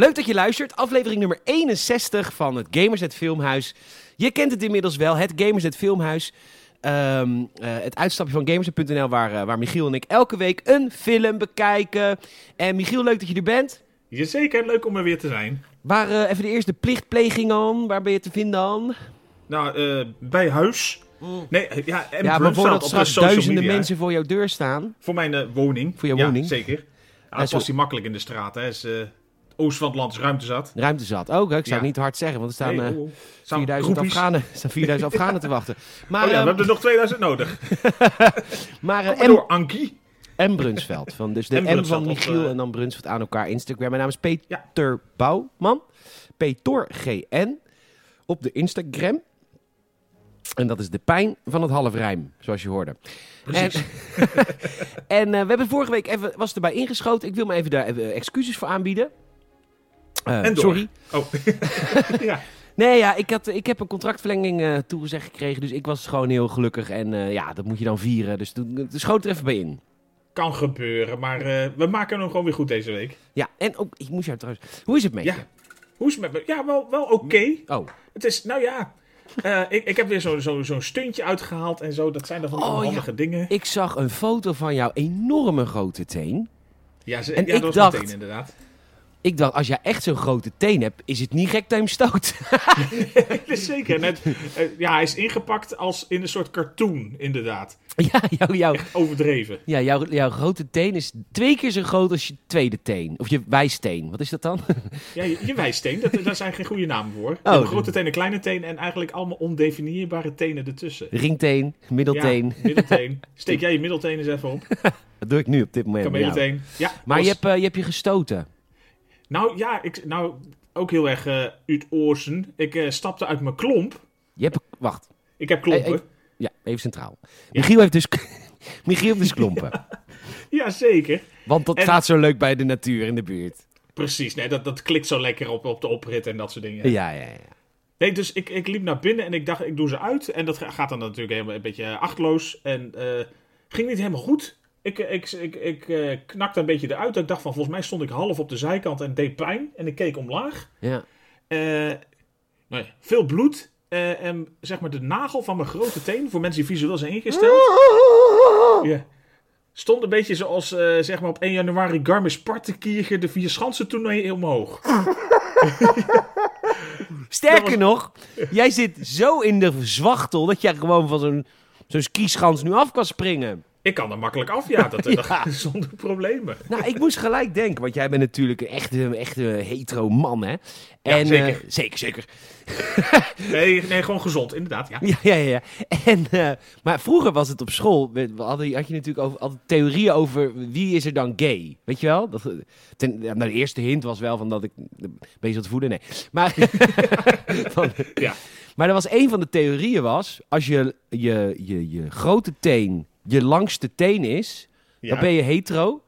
Leuk dat je luistert. Aflevering nummer 61 van het Gamersnet Filmhuis. Je kent het inmiddels wel, het Gamersnet Filmhuis. Ehm, eh, het uitstapje van Gamersnet.nl waar, eh, waar Michiel en ik elke week een film bekijken. En Michiel, leuk dat je er bent. Jazeker, leuk om er weer te zijn. Waar eh, even de eerste plichtpleging aan? Waar ben je te vinden aan? Nou, bij huis. Nee, eh, ja, en ja, maar voordat straks duizenden media. mensen voor jouw deur staan. Voor mijn woning. Voor jouw ja, woning? zeker. Ja, het zo- was die makkelijk in de straat. Hè. Is, oosten van het land is ruimte zat. Ruimte zat. Oh, ik zou Ja. het niet hard zeggen, want er staan Nee, eh, oh, oh. Staan 4000 groepies. Afghanen, er staan 4000 Afghanen te wachten. Maar, Oh ja, ehm, we hebben er nog 2000 nodig. maar eh, maar door, Ankie. M Brunsveld. Van, dus de M, Brunsveld van Michiel eh, en dan Brunsveld aan elkaar Instagram. Mijn naam is Peter Bouwman. Peter GN op de Instagram. En dat is de pijn van het halfrijm, zoals je hoorde. Precies. En we hebben vorige week even, was erbij ingeschoten. Ik wil me even daar even excuses voor aanbieden. Eh, En door. sorry. Oh. ja. Nee, ja, ik, had, ik heb een contractverlenging eh, toegezegd gekregen. Dus ik was gewoon heel gelukkig. En eh, ja, dat moet je dan vieren. Dus toen schoot er even bij in. Kan gebeuren, maar we maken hem gewoon weer goed deze week. Ja, en ook, ik moest jou trouwens... Hoe is het met Ja. je? Hoe is het met me? Ja, wel, wel oké. Oh, Het is, nou ja... ik, ik heb weer zo'n zo, zo'n stuntje uitgehaald en zo. Dat zijn dan van Oh, handige dingen. ik zag een foto van jouw enorme grote teen. Ja, ze, En ja ik dat was dacht- meteen inderdaad. Ik dacht, als jij echt zo'n grote teen hebt, is het niet gek dat je hem stoot. Dat is zeker. Net, eh, ja, hij is ingepakt als in een soort cartoon, inderdaad. ja, jouw, Overdreven. ja jouw, jouw grote teen is twee keer zo groot als je tweede teen. Of je wijsteen. Wat is dat dan? Ja, je, je wijsteen, dat, daar zijn geen goede namen voor. Oh, een grote teen, een kleine teen en eigenlijk allemaal ondefinieerbare tenen ertussen. Ringteen, middelteen. Ja, middelteen. Steek jij je middelteen eens even op. Dat doe ik nu op dit moment. Kamelenteen. Ja, Maar was- je hebt, eh, je hebt je gestoten. Nou ja, ik, nou, ook heel erg eh uit oorsen. Ik eh, stapte uit mijn klomp. Je hebt... Wacht. Ik heb klompen. Hey. Ja, even centraal. Michiel heeft dus... Michiel heeft dus klompen. Ja, zeker. Want dat En- staat zo leuk bij de natuur in de buurt. Precies. Nee, dat, dat klikt zo lekker op, op de oprit en dat soort dingen. Ja, ja, ja. Nee, dus ik, ik liep naar binnen en ik dacht, ik doe ze uit. En dat ga- gaat dan natuurlijk helemaal een beetje achtloos. En eh, ging niet helemaal goed. Ik, ik, ik, ik eh, knakte een beetje eruit. Ik dacht van, volgens mij stond ik half op de zijkant en deed pijn. En ik keek omlaag. ja. Eh, veel bloed. Eh, en zeg maar de nagel van mijn grote teen, voor mensen die visueel zijn ingesteld. Ja. Stond een beetje zoals zeg maar op 1 januari Garmisch-Partenkirchen de vier schansen toernooi omhoog. Sterker was- nog, jij zit zo in de zwachtel dat jij gewoon van zo'n zo'n skischans nu af kan springen. Ik kan er makkelijk af, ja, dat, dat- Ja. zonder problemen. Nou, ik moest gelijk denken, want jij bent natuurlijk een echte, echte hetero man, hè? En, zeker. eh, zeker, zeker. Nee, nee, gewoon gezond, inderdaad, ja. Ja, ja, ja. En, eh, maar vroeger was het op school, we hadden, had je natuurlijk over, altijd theorieën over wie is er dan gay. Weet je wel? Dat, eh, ten, nou, de eerste hint was wel van dat ik eh, bezig te voeden, nee. Maar, van, Ja. maar er was een van de theorieën was, als je, je, je, je grote teen je langste teen is, Ja. dan ben je hetero.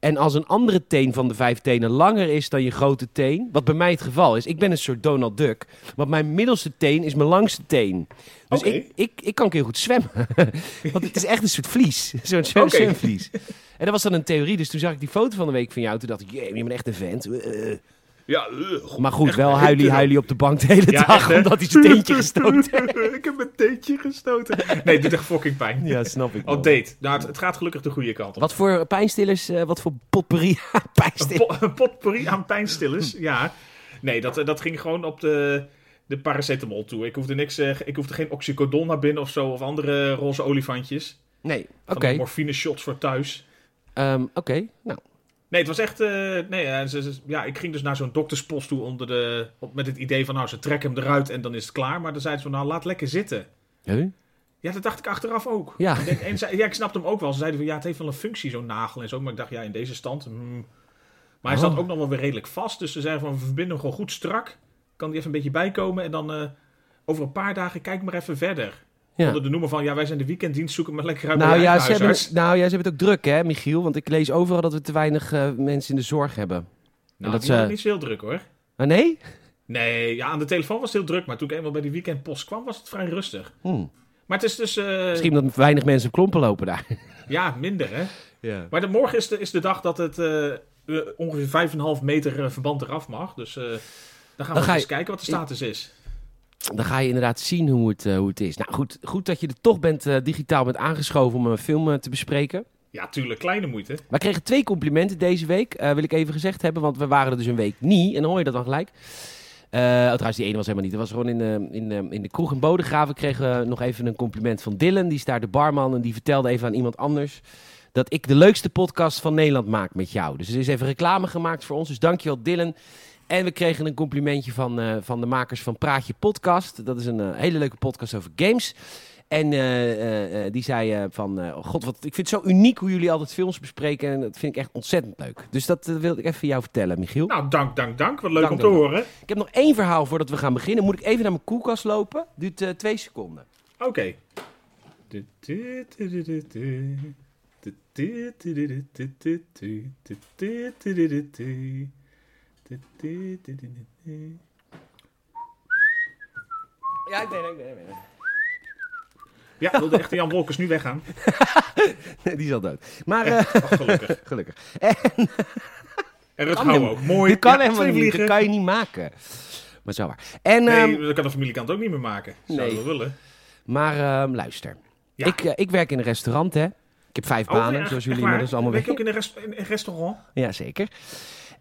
En als een andere teen van de vijf tenen langer is dan je grote teen, wat bij mij het geval is, ik ben een soort Donald Duck, want mijn middelste teen is mijn langste teen. Dus ik, ik, ik kan heel goed zwemmen. want het is echt een soort vlies, zo'n Oké. zwemvlies. En dat was dan een theorie, dus toen zag ik die foto van de week van jou, toen dacht ik, jee, je bent echt een vent. Eh. Ja, uh, Maar goed, wel huilie huilie op de bank de hele Ja, dag, echt, omdat hij zijn teentje gestoten heeft. ik heb mijn teentje gestoten. Nee, het doet echt fucking pijn. Ja, snap ik Oh, date. Nou, het, het gaat gelukkig de goede kant op. Wat voor pijnstillers, eh, wat voor potpourri aan pijnstillers? po- potpourri aan pijnstillers, ja. Nee, dat, dat ging gewoon op de, de paracetamol toe. Ik hoefde, niks, eh, ik hoefde geen oxycodon naar binnen of zo, of andere roze olifantjes. Nee, oké. morfine shots voor thuis. Ehm, Oké, nou. Nee, het was echt. eh, nee, ja, ze, ze- ja, ik ging dus naar zo'n dokterspost toe onder de, op, met het idee van, nou, ze trekken hem eruit en dan is het klaar. Maar dan zeiden ze van, nou, laat lekker zitten. Huh? Ja, dat dacht ik achteraf ook. Ja. En ja, ik snapte hem ook wel. Ze zeiden van, ja, het heeft wel een functie, zo'n nagel en zo. Maar ik dacht, ja, in deze stand. hmm. Maar hij Oh. zat ook nog wel weer redelijk vast. Dus ze zeiden van, we verbinden hem gewoon goed strak. Kan die even een beetje bijkomen. En dan eh, over een paar dagen kijk maar even verder. Ja. Onder de noemer van, ja, wij zijn de weekenddienst, zoeken maar lekker uit Nou ja, ze hebben, nou ja, ze hebben het ook druk, hè, Michiel? Want ik lees overal dat we te weinig eh, mensen in de zorg hebben. Nou, dat hadden niet zo heel druk hoor. Ah, nee? Nee, ja, aan de telefoon was het heel druk. Maar toen ik eenmaal bij die weekendpost kwam, was het vrij rustig. Hm. Maar het is dus... eh, Misschien dat weinig mensen op klompen lopen daar. Ja, minder hè. Ja. Maar de, morgen is de, is de dag dat het... eh, eh, ongeveer 5,5 meter verband eraf mag. Dus eh, dan gaan we Dan ga eens kijken wat de status is. Dan ga je inderdaad zien hoe het, eh, hoe het is. Nou goed, goed dat je er toch bent, eh, digitaal bent aangeschoven om een film eh, te bespreken. Ja, tuurlijk, kleine moeite. Wij kregen twee complimenten deze week, wil ik even gezegd hebben. Want we waren er dus een week niet. En dan hoor je dat dan gelijk. Oh, trouwens, die ene was helemaal niet. Dat was gewoon in de, in, in de kroeg in Bodegraven kregen we nog even een compliment van Dylan. Die is daar de barman en die vertelde even aan iemand anders... dat ik de leukste podcast van Nederland maak met jou. Dus er is even reclame gemaakt voor ons. Dus dankjewel Dylan. En we kregen een complimentje van, eh, van de makers van Praatje Podcast. Dat is een eh, hele leuke podcast over games. En eh, eh, eh, die zei eh, van, eh, god, wat, ik vind het zo uniek hoe jullie altijd films bespreken. En dat vind ik echt ontzettend leuk. Dus dat eh, wilde ik even jou vertellen, Michiel. Nou, dank, dank, dank. Wat leuk Dank, om te dank. horen. Ik heb nog één verhaal voordat we gaan beginnen. Moet ik even naar mijn koelkast lopen? Duurt eh, twee seconden. Oké. Ja, ik ben ik ben, ik Ja, wil de echte Jan Wolkers nu weggaan? ben. Die is al dood. Maar eh, Ach, gelukkig. gelukkig. En Kan hou helemaal- ook. Mooi. Dit kan Ja, helemaal twee niet. Dat vliegen. kan je niet maken. Maar zo waar. En, ehm, Nee, dat kan de familiekant ook niet meer maken. Zou Nee. we wel willen. maar ehm, luister. Ja. Ik, eh, ik werk in een restaurant, hè. Ik heb vijf banen, echt- zoals jullie waar? inmiddels allemaal Werk je ook in een, rest- in een restaurant? Ja, zeker.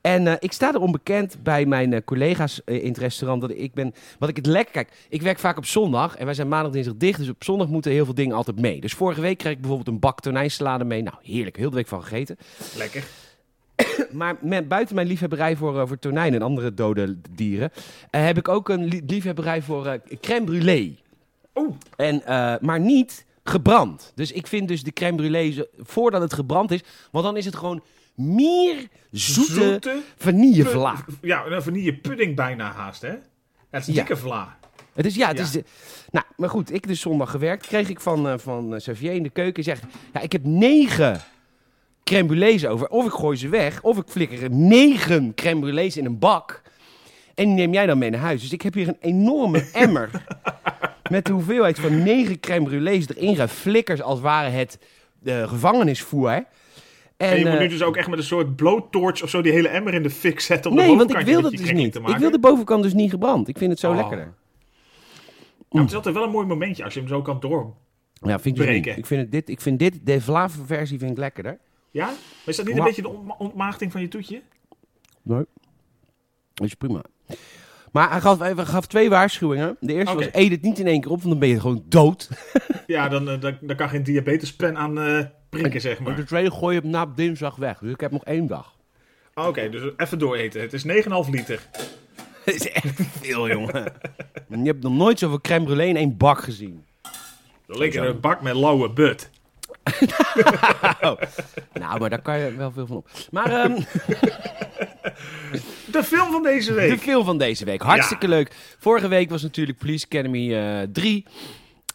En eh, ik sta er onbekend bij mijn eh, collega's eh, in het restaurant. Dat ik ben, wat ik het lekker... Kijk, ik werk vaak op zondag. En wij zijn maandag, dinsdag dicht. Dus op zondag moeten heel veel dingen altijd mee. Dus vorige week kreeg ik bijvoorbeeld een bak tonijnsalade mee. Nou, heerlijk. Heel de week van gegeten. Lekker. Maar met, buiten mijn liefhebberij voor, voor tonijn en andere dode dieren... heb ik ook een li- liefhebberij voor crème brûlée. Oeh, En, maar niet gebrand. Dus ik vind dus de crème brûlée voordat het gebrand is. Want dan is het gewoon meer zoete, zoete... vanillevla. Ja, een vanillepudding bijna haast, hè? Het is een Ja. dikke vla. Het is, ja, het Ja. is de, nou, maar goed, ik dus zondag gewerkt. Kreeg ik van, eh, van eh, Xavier in de keuken. Zegt, ja, ik heb negen crème brûlées over. Of ik gooi ze weg, of ik flikker er negen crème brûlées in een bak. En die neem jij dan mee naar huis. Dus ik heb hier een enorme emmer. met de hoeveelheid van negen crème brûlées erin geflikkerd. Als ware het eh, gevangenisvoer. En, En, je moet eh, nu dus ook echt met een soort blowtorch of zo die hele emmer in de fik zetten om de nee, want ik wil dat dus niet. Ik wil de bovenkant dus niet gebrand. Ik vind het zo Oh. lekkerder. Nou, het is altijd wel een mooi momentje als je hem zo kan door... Ja, vind ik dus. Ik vind, het, dit, ik vind dit, de Vlaven-versie vind ik lekkerder. Ja? Maar is dat niet een beetje de ontma- ontmaagding van je toetje? Nee. Dat is prima. Maar hij gaf, hij gaf twee waarschuwingen. De eerste was, eet het niet in één keer op, want dan ben je gewoon dood. Ja, dan, eh, dan, dan kan geen diabetespen aan eh prikken, zeg En maar. de tweede gooi je hem na dinsdag weg. Dus ik heb nog één dag. Oké, dus even dooreten. Het is 9,5 liter. Dat is echt veel, jongen. je hebt nog nooit zoveel crème brûlée in één bak gezien. Lekker een bak met lauwe but. Nou, maar daar kan je wel veel van op. Maar ehm, De film van deze de week. film van deze week. Hartstikke leuk. Vorige week was natuurlijk Police Academy eh 3.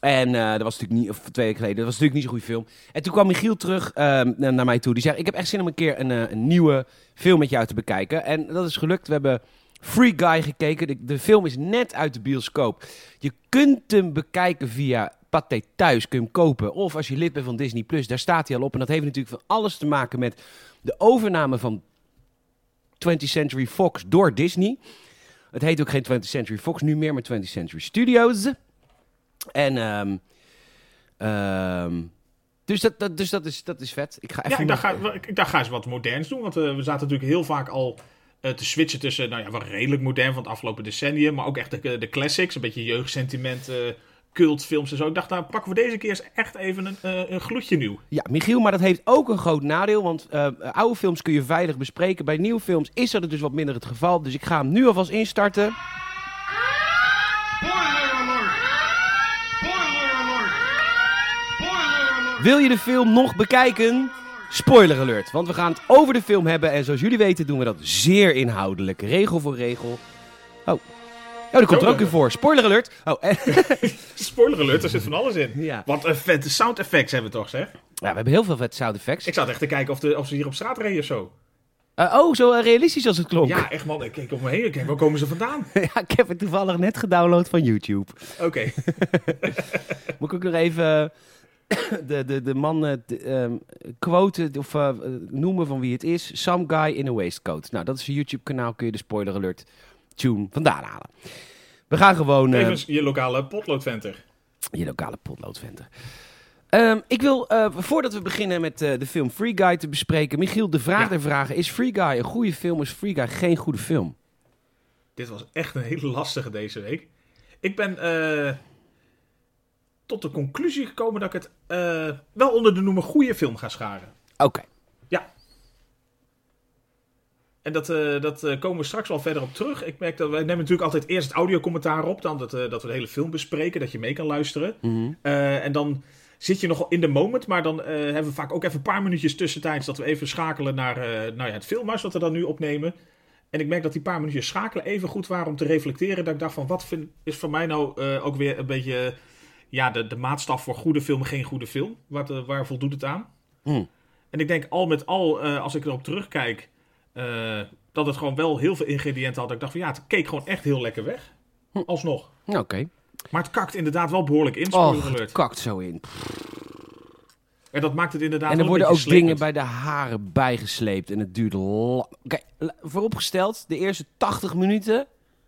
En eh, dat was natuurlijk niet, of twee weken geleden, dat was natuurlijk niet zo'n goede film. En toen kwam Michiel terug ehm, naar mij toe. Die zei: Ik heb echt zin om een keer een, eh, een nieuwe film met jou te bekijken. En dat is gelukt. We hebben Free Guy gekeken. De, de film is net uit de bioscoop. Je kunt hem bekijken via Pathé Thuis. Kun je hem kopen. Of als je lid bent van Disney Plus, daar staat hij al op. En dat heeft natuurlijk van alles te maken met de overname van 20th Century Fox door Disney. Het heet ook geen 20th Century Fox nu meer, maar 20th Century Studios. En ehm ehm, dus dat, dat, dus dat, is, dat is vet. Ik ga even Ja, ik dacht, nog- ga, ik dacht, ga eens wat moderns doen. Want eh, we zaten natuurlijk heel vaak al eh, te switchen tussen, nou ja, wel redelijk modern van het afgelopen decennium. Maar ook echt de, de classics, een beetje jeugdsentiment, eh cultfilms en zo. Ik dacht, nou pakken we deze keer eens echt even een, eh, een gloedje nieuw. Ja, Michiel, maar dat heeft ook een groot nadeel. Want eh, oude films kun je veilig bespreken. Bij nieuwe films is dat dus wat minder het geval. Dus ik ga hem nu alvast instarten alert! Spoiler alert! Spoiler alert! Wil je de film nog bekijken? Spoiler alert, want we gaan het over de film hebben. En zoals jullie weten doen we dat zeer inhoudelijk, regel voor regel. Oh, oh dat komt er ook weer voor. Spoiler alert. Oh, en, Spoiler alert, er zit van alles in. ja. Wat een vette sound effects hebben we toch, zeg? ja, we hebben heel veel vet sound effects. Ik zat echt te kijken of, de, of ze hier op straat reden of zo. Eh, oh, zo eh, realistisch als het klonk. Ja, echt man. Ik keek om me heen. Ik denk, waar komen ze vandaan? Ja, ik heb het toevallig net gedownload van YouTube. Oké. Moet ik ook nog even... de, de, de man de, ehm, quoten of eh, noemen van wie het is. Some guy in a waistcoat. Nou, dat is een YouTube kanaal. Kun je de spoiler alert tune vandaan halen. We gaan gewoon... eh, Tevens je lokale potloodventer. je lokale potloodventer. Ehm, ik wil, eh, voordat we beginnen met eh, de film Free Guy te bespreken... Michiel, de vraag Ja. der vragen. Is Free Guy een goede film? Is Free Guy geen goede film? Dit was echt een hele lastige deze week. Ik ben tot de conclusie gekomen dat ik het eh, wel onder de noemer goede film ga scharen. Oké. En dat, eh, dat eh, komen we straks wel verder op terug. Ik merk dat wij nemen natuurlijk altijd eerst het audiocommentaar op, dan dat, dat we de hele film bespreken, dat je mee kan luisteren. Mhm. En dan zit je nog in de moment, maar dan hebben we vaak ook even een paar minuutjes tussentijds dat we even schakelen naar nou ja, het filmhuis wat we dan nu opnemen. En ik merk dat die paar minuutjes schakelen even goed waren om te reflecteren. Dat ik dacht van, wat vind, is voor mij nou ook weer een beetje ja, de, de maatstaf voor goede film, geen goede film? Wat, eh, waar voldoet het aan? Hmm. En ik denk al met al, eh, als ik erop terugkijk, eh, dat het gewoon wel heel veel ingrediënten had. Dat ik dacht van, ja, het keek gewoon echt heel lekker weg. Hm. Alsnog. Oké. Maar het kakt inderdaad wel behoorlijk in, Oh, het kakt zo in. En dat maakt het inderdaad En er worden ook dingen bij de haren bijgesleept. En het duurt lang. Kijk, vooropgesteld, de eerste 80 minuten.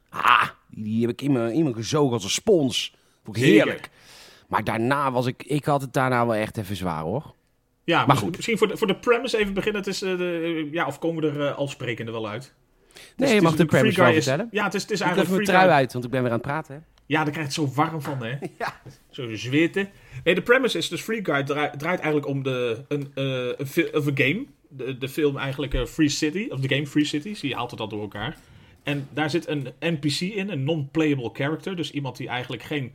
Ah, die, heb ik in me, in me gezogen als een spons. Vond ik Zeker. heerlijk. Maar daarna was ik... Ik had het daarna wel echt even zwaar, hoor. Ja, Maar goed. misschien voor de, voor de premise even beginnen. Het is, eh, de, ja, of komen we er eh, al sprekende wel uit? Nee, Dus je het mag de premise wel vertellen. Ja, het is, het is Ik eigenlijk mijn trui uit, want ik ben weer aan het praten. Hè? Ja, daar krijgt het zo warm van, hè? Ja. Zo zweten. Nee, de premise is dus Free Guy draait, draait eigenlijk om de, een, eh, een, fi- of een game. De, de film eigenlijk eh, Free City, of de game Free City. Zie je haalt het al door elkaar. En daar zit een NPC in, een non-playable character. Dus iemand die eigenlijk geen,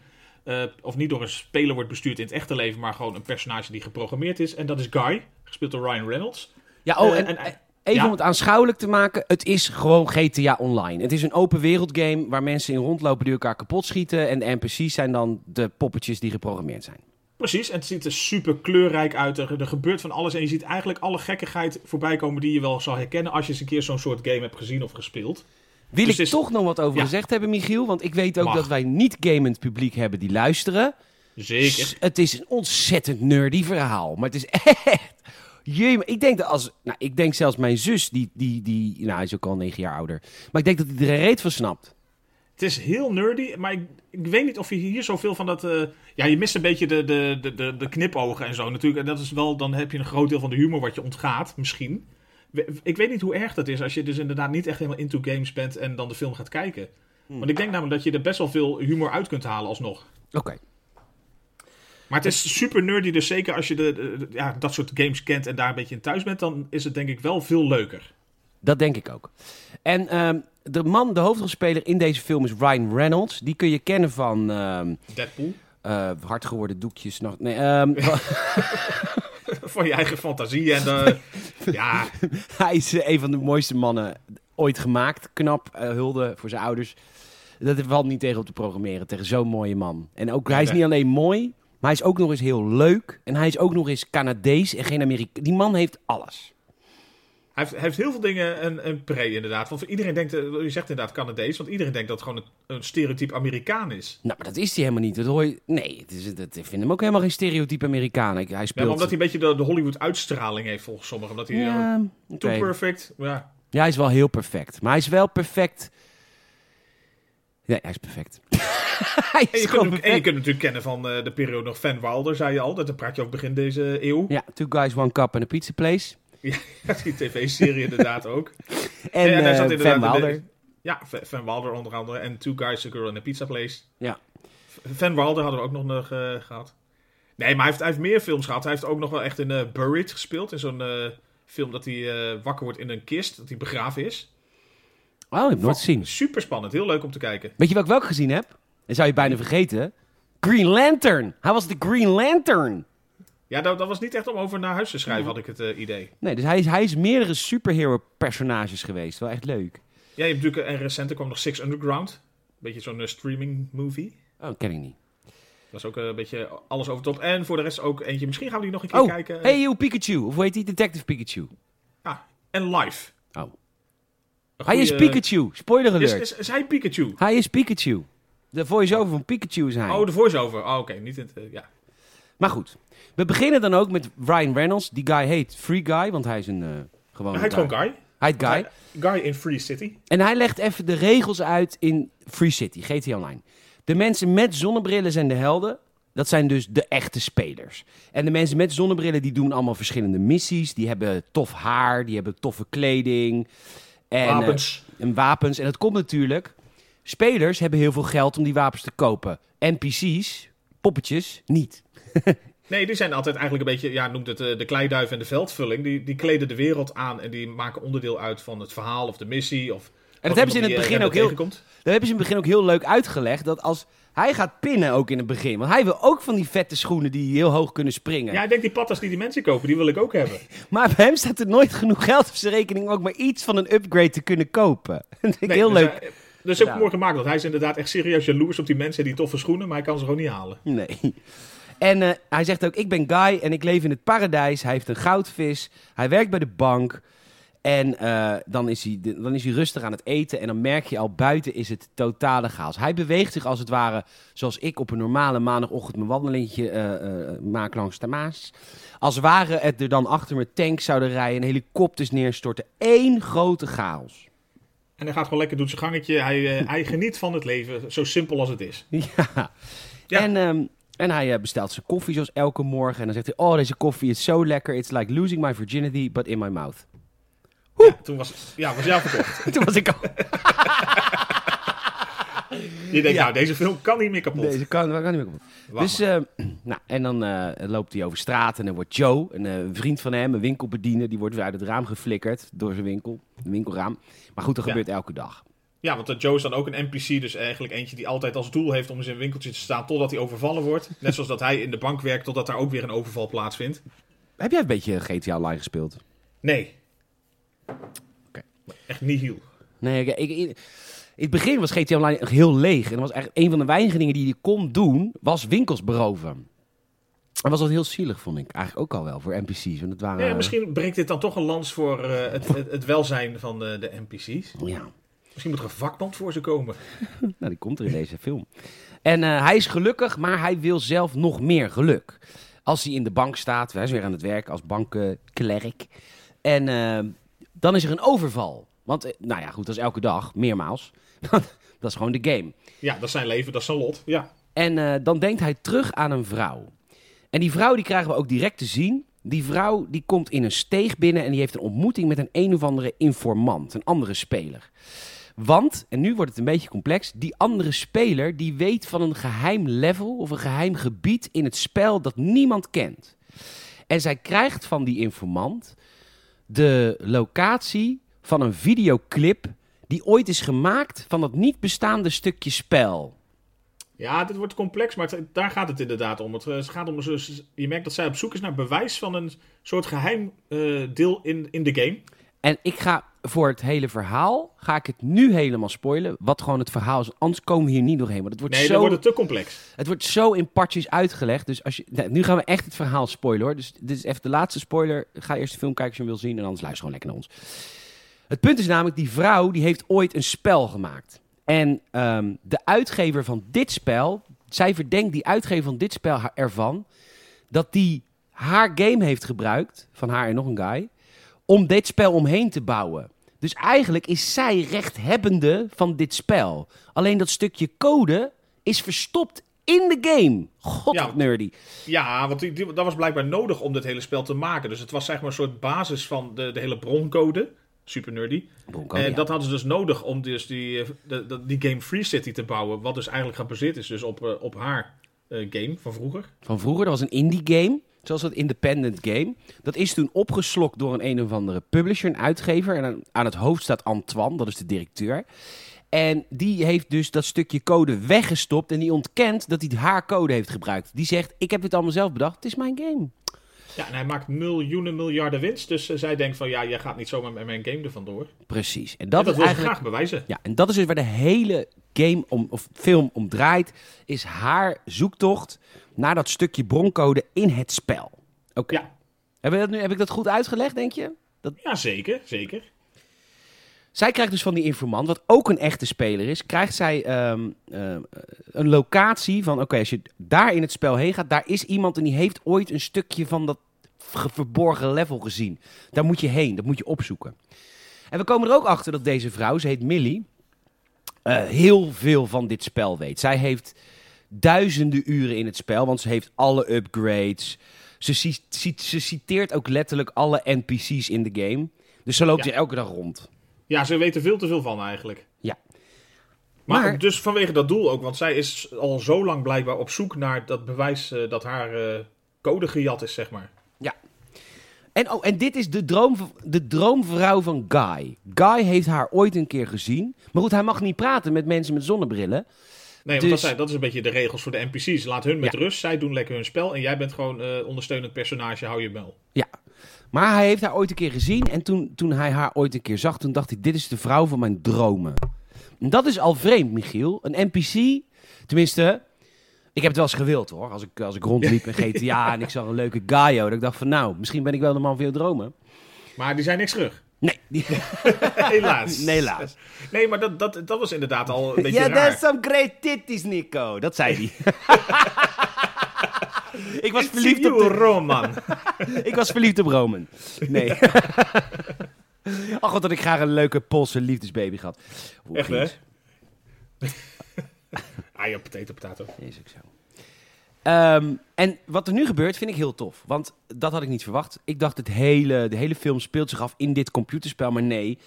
eh, of niet door een speler wordt bestuurd in het echte leven, maar gewoon een personage die geprogrammeerd is. En dat is Guy, gespeeld door Ryan Reynolds. Ja, oh, Eh, en, en- even ja. om het aanschouwelijk te maken. Het is gewoon GTA Online. Het is een open wereld game waar mensen in rondlopen die elkaar kapot schieten. En de NPC's zijn dan de poppetjes die geprogrammeerd zijn. Precies, en het ziet er super kleurrijk uit. Er, er gebeurt van alles en je ziet eigenlijk alle gekkigheid voorbij komen die je wel zal herkennen als je eens een keer zo'n soort game hebt gezien of gespeeld. Wil Dus ik is- toch nog wat over Ja. gezegd hebben, Michiel? Want ik weet ook Mag. dat wij niet gamend publiek hebben die luisteren. Zeker. S- Het is een ontzettend nerdy verhaal. Maar het is echt... Jee, ik denk dat als... Nou, ik denk zelfs mijn zus, die, die, die... Nou, hij is ook al negen jaar ouder. Maar ik denk dat hij er een reet van snapt. Het is heel nerdy, maar ik, ik weet niet of je hier zoveel van dat... eh, ja, je mist een beetje de, de, de, de, de knipogen en zo natuurlijk. En dat is wel, dan heb je een groot deel van de humor wat je ontgaat, misschien. Ik weet niet hoe erg dat is als je dus inderdaad niet echt helemaal into games bent en dan de film gaat kijken. Want ik denk namelijk dat je er best wel veel humor uit kunt halen alsnog. Oké. Maar het is super nerdy, dus zeker als je de, de- de- ja, dat soort games kent en daar een beetje in thuis bent, dan is het denk ik wel veel leuker. Dat denk ik ook. En ehm, de man, de hoofdrolspeler in deze film is Ryan Reynolds. Die kun je kennen van ehm Deadpool. eh, hard geworden doekjes. Nog, nee, ehm, Van je eigen fantasie en eh, ja, hij is eh, een van de mooiste mannen ooit gemaakt. Knap, eh, hulde voor zijn ouders. Dat valt niet tegen op te programmeren, tegen zo'n mooie man. En ook, hij is niet alleen mooi, maar hij is ook nog eens heel leuk. En hij is ook nog eens Canadees en geen Amerikaan. Die man heeft alles. Hij heeft, hij heeft heel veel dingen een, een pre, inderdaad. Want iedereen denkt, eh, je zegt inderdaad Canadees, want iedereen denkt dat het gewoon een, een stereotype Amerikaan is. Nou, maar dat is hij helemaal niet. Dat hoor je... Nee, het is, het, ik vind hem ook helemaal geen stereotype Amerikaan. Ik- Hij Ja, speelt... maar omdat hij een beetje de, de Hollywood-uitstraling heeft volgens sommigen. Omdat hij eh, Ja, too oké. perfect. Ja. Ja, hij is wel heel perfect. Maar hij is wel perfect... Nee, hij is perfect. hij En je, kunt, en je kunt natuurlijk kennen van eh, de periode nog Van Wilder, zei je al. Dat praat je over begin deze eeuw. Ja, Two Guys, One Cup en a Pizza Place. die tv-serie inderdaad ook. En Ja, daar eh, zat inderdaad Van de- Wilder. Ja, Van Wilder onder andere. En Two Guys, A Girl in a Pizza Place. Ja. Van Wilder hadden we ook nog eh, gehad. Nee, maar hij heeft, hij heeft meer films gehad. Hij heeft ook nog wel echt in eh, Buried gespeeld. In zo'n film dat hij wakker wordt in een kist. Dat hij begraven is. Oh, ik heb nooit gezien. Super spannend. Heel leuk om te kijken. Weet je welke ik wel gezien heb? Dat zou je bijna vergeten. Green Lantern. Hij was de Green Lantern. Ja, dat, dat was niet echt om over naar huis te schrijven, had ik het eh, idee. Nee, dus hij is, hij is meerdere superhero personages geweest. Wel echt leuk. Ja, je hebt natuurlijk, en recenter kwam nog Six Underground. Beetje zo'n eh, streaming movie. Oh, ken ik niet. Dat is ook eh, een beetje alles over top. En voor de rest ook eentje. Misschien gaan we die nog een keer Oh, kijken. hey you Pikachu. Of hoe heet die? Detective Pikachu. Ja, en live. Oh. Hij is Pikachu. Spoiler alert. is, is hij Pikachu? Hij is Pikachu. De voice-over van Pikachu is hij. Oh, de voice-over. Oh, oké. Niet het, eh, ja. Maar goed, we beginnen dan ook met Ryan Reynolds. Die guy heet Free Guy, want hij is een uh, gewoon... Hij heet gewoon Guy. Hij heet Guy. Guy in Free City. En hij legt even de regels uit in Free City, GTA Online. De mensen met zonnebrillen zijn de helden. Dat zijn dus de echte spelers. En de mensen met zonnebrillen die doen allemaal verschillende missies. Die hebben tof haar, die hebben toffe kleding. En, Wapens. eh, en wapens. En dat komt natuurlijk... Spelers hebben heel veel geld om die wapens te kopen. NPC's, poppetjes, niet. Nee, die zijn altijd eigenlijk een beetje, ja, noemt het eh, de kleiduif en de veldvulling. Die, die kleden de wereld aan en die maken onderdeel uit van het verhaal of de missie. Of En dat hebben ze in het begin ook heel, dat hebben ze in het begin ook heel leuk uitgelegd. Dat als hij gaat pinnen ook in het begin. Want hij wil ook van die vette schoenen die heel hoog kunnen springen. Ja, ik denk die patas die die mensen kopen, die wil ik ook hebben. Maar bij hem staat er nooit genoeg geld op zijn rekening om ook maar iets van een upgrade te kunnen kopen. Dat vind ik Nee, heel dus leuk. hij- dus ook Ja. mooi gemaakt, want hij is inderdaad echt serieus jaloers op die mensen die toffe schoenen, maar hij kan ze gewoon niet halen. Nee. En eh, hij zegt ook, ik ben Guy en ik leef in het paradijs. Hij heeft een goudvis. Hij werkt bij de bank. En eh, dan, is hij, dan is hij rustig aan het eten. En dan merk je al, buiten is het totale chaos. Hij beweegt zich als het ware zoals ik op een normale maandagochtend mijn wandelingetje eh, maak langs de Maas. Als ware het er dan achter mijn tank zouden rijden en helikopters neerstorten. Eén grote chaos. En hij gaat gewoon lekker, doet zijn gangetje. Hij, hij geniet van het leven, zo simpel als het is. Ja. Ja. En, ehm, en hij eh, bestelt zijn koffie zoals elke morgen. En dan zegt hij, oh, deze koffie is zo lekker. It's like losing my virginity, but in my mouth. Ja, toen was, ja, was jou verkocht. Toen was ik al... Je denkt, Ja. nou, deze film kan niet meer kapot. Deze kan, kan niet meer kapot. Wacht Dus, eh, nou, en dan eh, loopt hij over straat en dan wordt Joe, een eh, vriend van hem, een winkelbediener, die wordt weer uit het raam geflikkerd door zijn winkel, een winkelraam. Maar goed, dat Ja. gebeurt elke dag. Ja, want dat Joe is dan ook een NPC, dus eigenlijk eentje die altijd als doel heeft om in zijn winkeltje te staan totdat hij overvallen wordt. Net zoals dat hij in de bank werkt totdat daar ook weer een overval plaatsvindt. Heb jij een beetje GTA Online gespeeld? Nee. Oké. Echt nihil. Nee, ik, ik- in het begin was GTA Online heel leeg. En dat was echt een van de weinige dingen die je kon doen, was winkels beroven. Dat was wat heel zielig, vond ik. Eigenlijk ook al wel, voor NPC's. Want het waren... Ja, misschien brengt dit dan toch een lans voor eh, het, het, het welzijn van de, de NPC's. Ja, Misschien moet er een vakband voor ze komen. nou, die komt er in deze film. En eh, hij is gelukkig, maar hij wil zelf nog meer geluk. Als hij in de bank staat, hij is weer aan het werk als bankenklerk. En eh, dan is er een overval. Want, eh, nou ja, goed, dat is elke dag, meermaals. dat is gewoon de game. Ja, dat is zijn leven, dat is zijn lot. Ja. En dan denkt hij terug aan een vrouw. En die vrouw die krijgen we ook direct te zien. Die vrouw die komt in een steeg binnen en die heeft een ontmoeting met een een of andere informant, een andere speler. Want, en nu wordt het een beetje complex, die andere speler die weet van een geheim level of een geheim gebied in het spel dat niemand kent. En zij krijgt van die informant de locatie van een videoclip die ooit is gemaakt van dat niet bestaande stukje spel. Ja, dit wordt complex, maar het- daar gaat het inderdaad om. Het, eh, gaat om je merkt dat zij op zoek is naar bewijs van een soort geheim eh, deel in, in de game. En ik ga voor het hele verhaal, ga ik het nu helemaal spoilen, wat gewoon het verhaal is. Anders komen we hier niet doorheen, want het wordt, Nee, zo, dan wordt het te complex. het wordt zo in partjes uitgelegd. Dus als je, nu gaan we echt het verhaal spoilen hoor. Dus dit is even de laatste spoiler. Ga eerst de film kijken als je hem wil zien en anders luister gewoon lekker naar ons. Het punt is namelijk, die vrouw die heeft ooit een spel gemaakt. En ehm, de uitgever van dit spel, zij verdenkt die uitgever van dit spel ervan dat die haar game heeft gebruikt, van haar en nog een guy, om dit spel omheen te bouwen. Dus eigenlijk is zij rechthebbende van dit spel. Alleen dat stukje code is verstopt in de game. God, Ja. wat nerdy. Ja, want die, die- dat was blijkbaar nodig om dit hele spel te maken. Dus het was zeg maar een soort basis van de, de hele broncode. Super nerdy. Broncode, en ja. dat hadden ze dus nodig om dus die, eh, de, de- die game Free City te bouwen. Wat dus eigenlijk gebaseerd is dus op, eh, op haar eh, game van vroeger. Van vroeger, dat was een indie game. Zoals dat independent game. Dat is toen opgeslokt door een een of andere publisher, een uitgever. En aan, aan het hoofd staat Antoine, dat is de directeur. En die heeft dus dat stukje code weggestopt. En die ontkent dat hij haar code heeft gebruikt. Die zegt, ik heb dit allemaal zelf bedacht. Het is mijn game. Ja, en hij maakt miljoenen, miljarden winst. Dus eh, zij denkt van, ja, jij gaat niet zomaar met mijn game er vandoor. Precies. En En dat, is wil eigenlijk... graag bewijzen. Ja, en dat is dus waar de hele game om, of film om draait. Is haar zoektocht naar dat stukje broncode in het spel. Oké. Ja. Heb, ik dat nu, heb ik dat goed uitgelegd, denk je? Ja, zeker, zeker. Zij krijgt dus van die informant, wat ook een echte speler is, krijgt zij ehm, eh, een locatie van, oké, als je daar in het spel heen gaat, daar is iemand en die heeft ooit een stukje van dat ge- verborgen level gezien. Daar moet je heen, dat moet je opzoeken. En we komen er ook achter dat deze vrouw, ze heet Millie, eh, heel veel van dit spel weet. Zij heeft duizenden uren in het spel, want ze heeft alle upgrades. Ze, ci- ci- ze citeert ook letterlijk alle NPC's in de game. Dus ze loopt Ja. hier elke dag rond. Ja, ze weten veel te veel van eigenlijk. Ja. Maar, Maar- dus vanwege dat doel ook, want zij is al zo lang blijkbaar op zoek naar dat bewijs eh, dat haar eh, code gejat is, zeg maar. En, oh, en dit is de, droom, de droomvrouw van Guy. Guy heeft haar ooit een keer gezien. Maar goed, hij mag niet praten met mensen met zonnebrillen. Nee, want Dus- dat, zijn, dat is een beetje de regels voor de NPC's. Laat hun met Ja. rust, zij doen lekker hun spel en jij bent gewoon eh, ondersteunend personage, hou je bel. Ja. Maar hij heeft haar ooit een keer gezien. En toen, toen hij haar ooit een keer zag, toen dacht hij: dit is de vrouw van mijn dromen. En dat is al vreemd, Michiel. Een NPC, tenminste, ik heb het wel eens gewild hoor. Als ik, als ik rondliep in GTA en ik zag een leuke Gaio. Dat ik dacht van nou, misschien ben ik wel de man van je dromen. Maar die zijn niks terug. Nee, helaas. nee, helaas. Nee, maar dat, dat, dat was inderdaad al een beetje Ja, raar. there's some great titties, Nico. Dat zei hij. ik, was verliefd op de, Roman. ik was verliefd op Roman. Nee. Ach, wat had ik graag een leuke Poolse liefdesbaby gehad. Hoe Echt, hè? ah ja, potato, potato. Is ook zo. Ehm, en wat er nu gebeurt vind ik heel tof. Want dat had ik niet verwacht. Ik dacht het hele, de hele film speelt zich af in dit computerspel. Maar nee,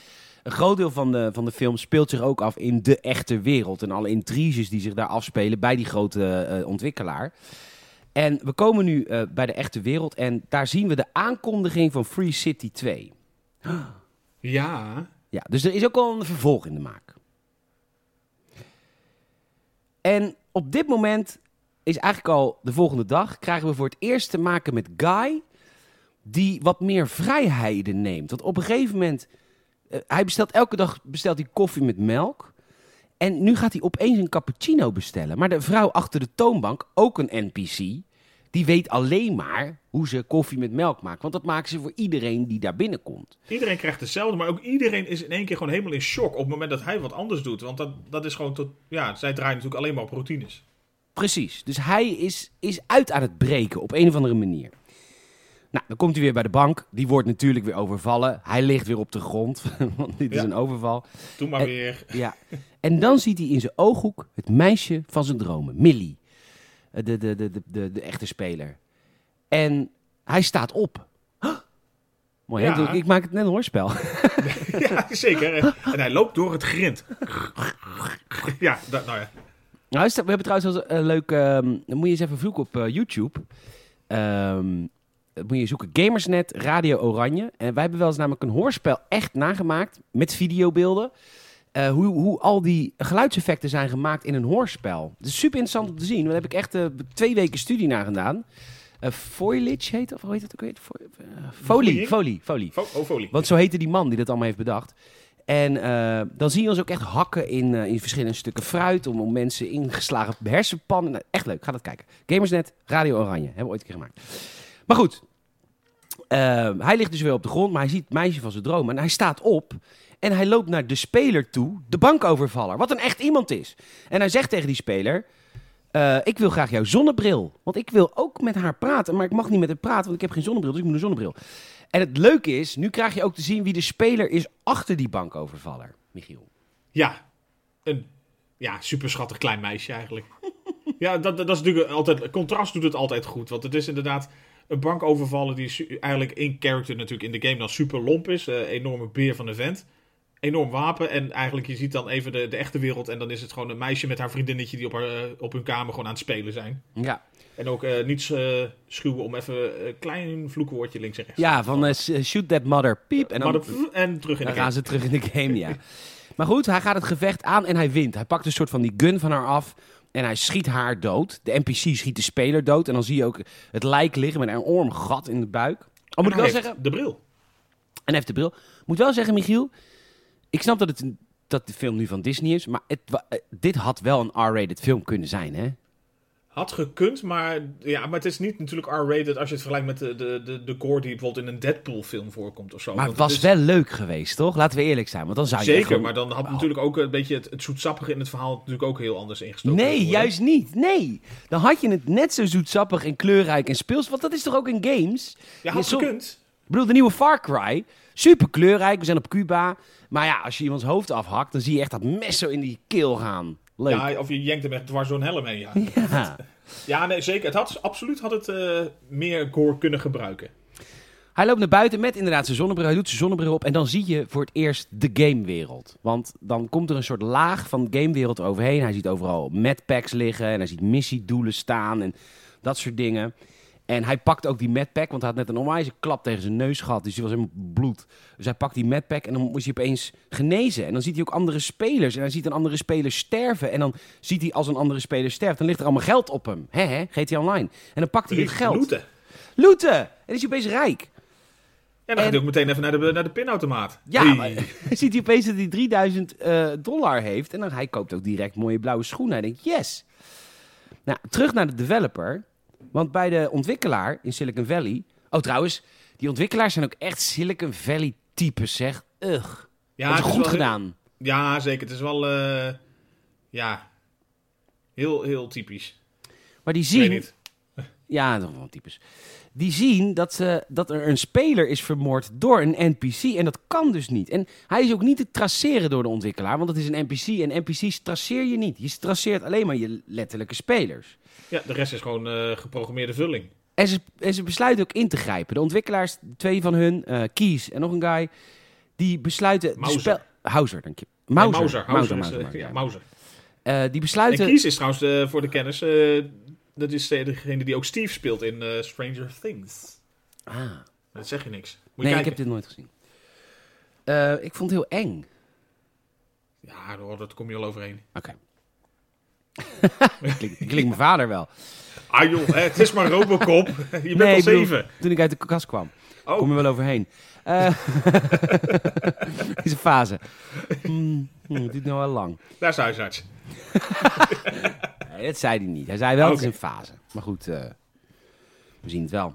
een groot deel van de, van de film speelt zich ook af in de echte wereld. En alle intriges die zich daar afspelen bij die grote eh, ontwikkelaar. En we komen nu eh, bij de echte wereld. En daar zien we de aankondiging van Free City 2. Ja. Ja, dus er is ook al een vervolg in de maak. En op dit moment is eigenlijk al de volgende dag... krijgen we voor het eerst te maken met Guy... die wat meer vrijheden neemt. Want op een gegeven moment... eh, hij bestelt elke dag bestelt hij koffie met melk... En nu gaat hij opeens een cappuccino bestellen. Maar de vrouw achter de toonbank, ook een NPC... die weet alleen maar hoe ze koffie met melk maakt. Want dat maken ze voor iedereen die daar binnenkomt. Iedereen krijgt hetzelfde, maar ook iedereen is in één keer gewoon helemaal in shock op het moment dat hij wat anders doet. Want dat, dat is gewoon tot. Ja, zij draaien natuurlijk alleen maar op routines. Precies. Dus hij is, is uit aan het breken op een of andere manier. Nou, dan komt hij weer bij de bank. Die wordt natuurlijk weer overvallen. Hij ligt weer op de grond, want dit is een overval. Doe maar Eh, weer. Ja. En dan ziet hij in zijn ooghoek het meisje van zijn dromen, Millie. Eh, De, de, de, de, de, de echte speler. En hij staat op. Huh. Mooi, hè? Ik maak het net een hoorspel. ja, zeker. En, en hij loopt door het grind. ja, dat, nou ja. Nou, we hebben trouwens wel een leuk... ehm, dan moet je eens even zoeken op eh, YouTube. Dan moet je zoeken Gamersnet Radio Oranje. En wij hebben wel eens namelijk een hoorspel echt nagemaakt met videobeelden. Eh, hoe, hoe al die geluidseffecten zijn gemaakt in een hoorspel. Het is super interessant om te zien. Daar heb ik echt eh, twee weken studie naar gedaan. Eh Foliage heet of hoe heet het ook weer? Fo- eh, Folie, Folie? folie, folie. Fo- oh, folie. Want zo heette die man die dat allemaal heeft bedacht. En eh, dan zie je ons ook echt hakken in, eh, in verschillende stukken fruit. Om, om mensen ingeslagen hersenpannen. Nou, echt leuk, ga dat kijken. Gamersnet, Radio Oranje. Hebben we ooit een keer gemaakt. Maar goed. eh, hij ligt dus weer op de grond, maar hij ziet het meisje van zijn droom. En hij staat op. En hij loopt naar de speler toe, de bankovervaller. Wat een echt iemand is. En hij zegt tegen die speler... eh, ik wil graag jouw zonnebril. Want ik wil ook met haar praten. Maar ik mag niet met haar praten, want ik heb geen zonnebril. Dus ik moet een zonnebril. En het leuke is, nu krijg je ook te zien wie de speler is achter die bankovervaller, Michiel. Ja, een ja, super schattig klein meisje eigenlijk. ja, dat, dat is natuurlijk altijd. Contrast doet het altijd goed. Want het is inderdaad een bankovervallen die eigenlijk in character natuurlijk in de game dan super lomp is. Eh, enorme beer van een vent. Enorm wapen. En eigenlijk je ziet dan even de, de echte wereld. En dan is het gewoon een meisje met haar vriendinnetje die op, haar, eh, op hun kamer gewoon aan het spelen zijn. Ja, En ook eh, niets eh, schuwen om even een klein vloekwoordje links en rechts. ja van shoot that mother, piep. En dan, en terug in de gaan ze terug in de game, ja. Maar goed, hij gaat het gevecht aan en hij wint. Hij pakt een soort van die gun van haar af en hij schiet haar dood. De NPC schiet de speler dood. En dan zie je ook het lijk liggen met een enorm gat in de buik. Oh, moet ik wel zeggen, De bril. En hij heeft de bril. Moet wel zeggen, Michiel. Ik snap dat, het, dat de film nu van Disney is. Maar het, eh, dit had wel een R-rated film kunnen zijn, hè? Had gekund, maar, ja, maar het is niet natuurlijk R-rated als je het vergelijkt met de, de, de, de gore die bijvoorbeeld in een Deadpool-film voorkomt of zo. Maar het was is- wel leuk geweest, toch? Laten we eerlijk zijn. Want dan zou je Zeker, gewoon- maar dan had natuurlijk ook een beetje het, het zoetsappige in het verhaal natuurlijk ook heel anders ingestoken. Nee, worden. juist niet. Nee. Dan had je het net zo zoetsappig en kleurrijk en speels. Want dat is toch ook in games? Ja, had Je zo- gekund. Ik bedoel, de nieuwe Far Cry. Super kleurrijk. We zijn op Cuba. Maar ja, als je iemands hoofd afhakt, dan zie je echt dat mes zo in die keel gaan. Leuk. Ja, of je jenkt hem echt dwars door een helm heen, ja. Ja. Ja, nee, zeker. Het had, absoluut had het eh, meer gore kunnen gebruiken. Hij loopt naar buiten met inderdaad zijn zonnebril. Hij doet zijn zonnebril op. En dan zie je voor het eerst de gamewereld. Want dan komt er een soort laag van gamewereld overheen. Hij ziet overal medpacks liggen. En hij ziet missiedoelen staan. En dat soort dingen. En hij pakt ook die medpack. Want hij had net een onwijze klap tegen zijn neus gehad. Dus hij was helemaal bloed. Dus hij pakt die medpack. En dan moest hij opeens genezen. En dan ziet hij ook andere spelers. En hij ziet een andere speler sterven. En dan ziet hij als een andere speler sterft. Dan ligt er allemaal geld op hem. Hè, hè? GTA Online. En dan pakt hij het geld. Looten. Looten! En dan is hij opeens rijk. En dan En- gaat hij ook meteen even naar de, naar de pinautomaat. Ja, Hey. maar ziet hij opeens dat hij 3000 eh, dollar heeft. En dan hij koopt ook direct mooie blauwe schoenen. Hij denkt, yes. Nou, terug naar de developer. Want bij de ontwikkelaar in Silicon Valley... Oh, trouwens, die ontwikkelaars zijn ook echt Silicon Valley types, zeg. Ugh. Ja, dat is het is goed wel- gedaan. Ja, zeker. Het is wel, eh, ja, heel, heel typisch. Maar die Ik weet zien... niet. Ja, dat wel types. Die zien dat, ze, dat er een speler is vermoord door een NPC. En dat kan dus niet. En hij is ook niet te traceren door de ontwikkelaar. Want het is een NPC. En NPC's traceer je niet. Je traceert alleen maar je letterlijke spelers. Ja, de rest is gewoon eh, geprogrammeerde vulling. En ze, en ze besluiten ook in te grijpen. De ontwikkelaars, twee van hun, eh Kies en nog een guy, die besluiten... de Mauser. spel- Hauser, dank je. Nee, Mauser. Mauser. Mauser, Mauser eh, ja. Mauser. Eh, die En besluiten... Kies is trouwens eh, voor de kennis, eh, dat is degene die ook Steve speelt in eh, Stranger Things. Ah, Dat zeg je niks. Moet je nee, ik heb dit nooit gezien. Eh, ik vond het heel eng. Ja, daar daar kom je al overheen. Oké. klinkt, klinkt mijn vader wel. Ah joh, het is maar Robocop. Je bent Nee, al bedoel, zeven. Toen ik uit de kast kwam. Oh. Kom je wel overheen. Eh is een fase. Hmm, het duurt nou wel lang. Daar is huisarts. Nee, dat zei hij niet. Hij zei wel, het is een fase. Maar goed, eh, we zien het wel.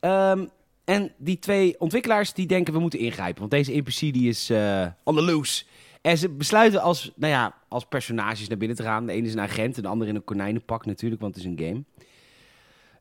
Ehm, en die twee ontwikkelaars die denken we moeten ingrijpen. Want deze NPC die is eh on the loose. En ze besluiten als, nou ja, als personages naar binnen te gaan. De ene is een agent en de andere in een konijnenpak natuurlijk, want het is een game.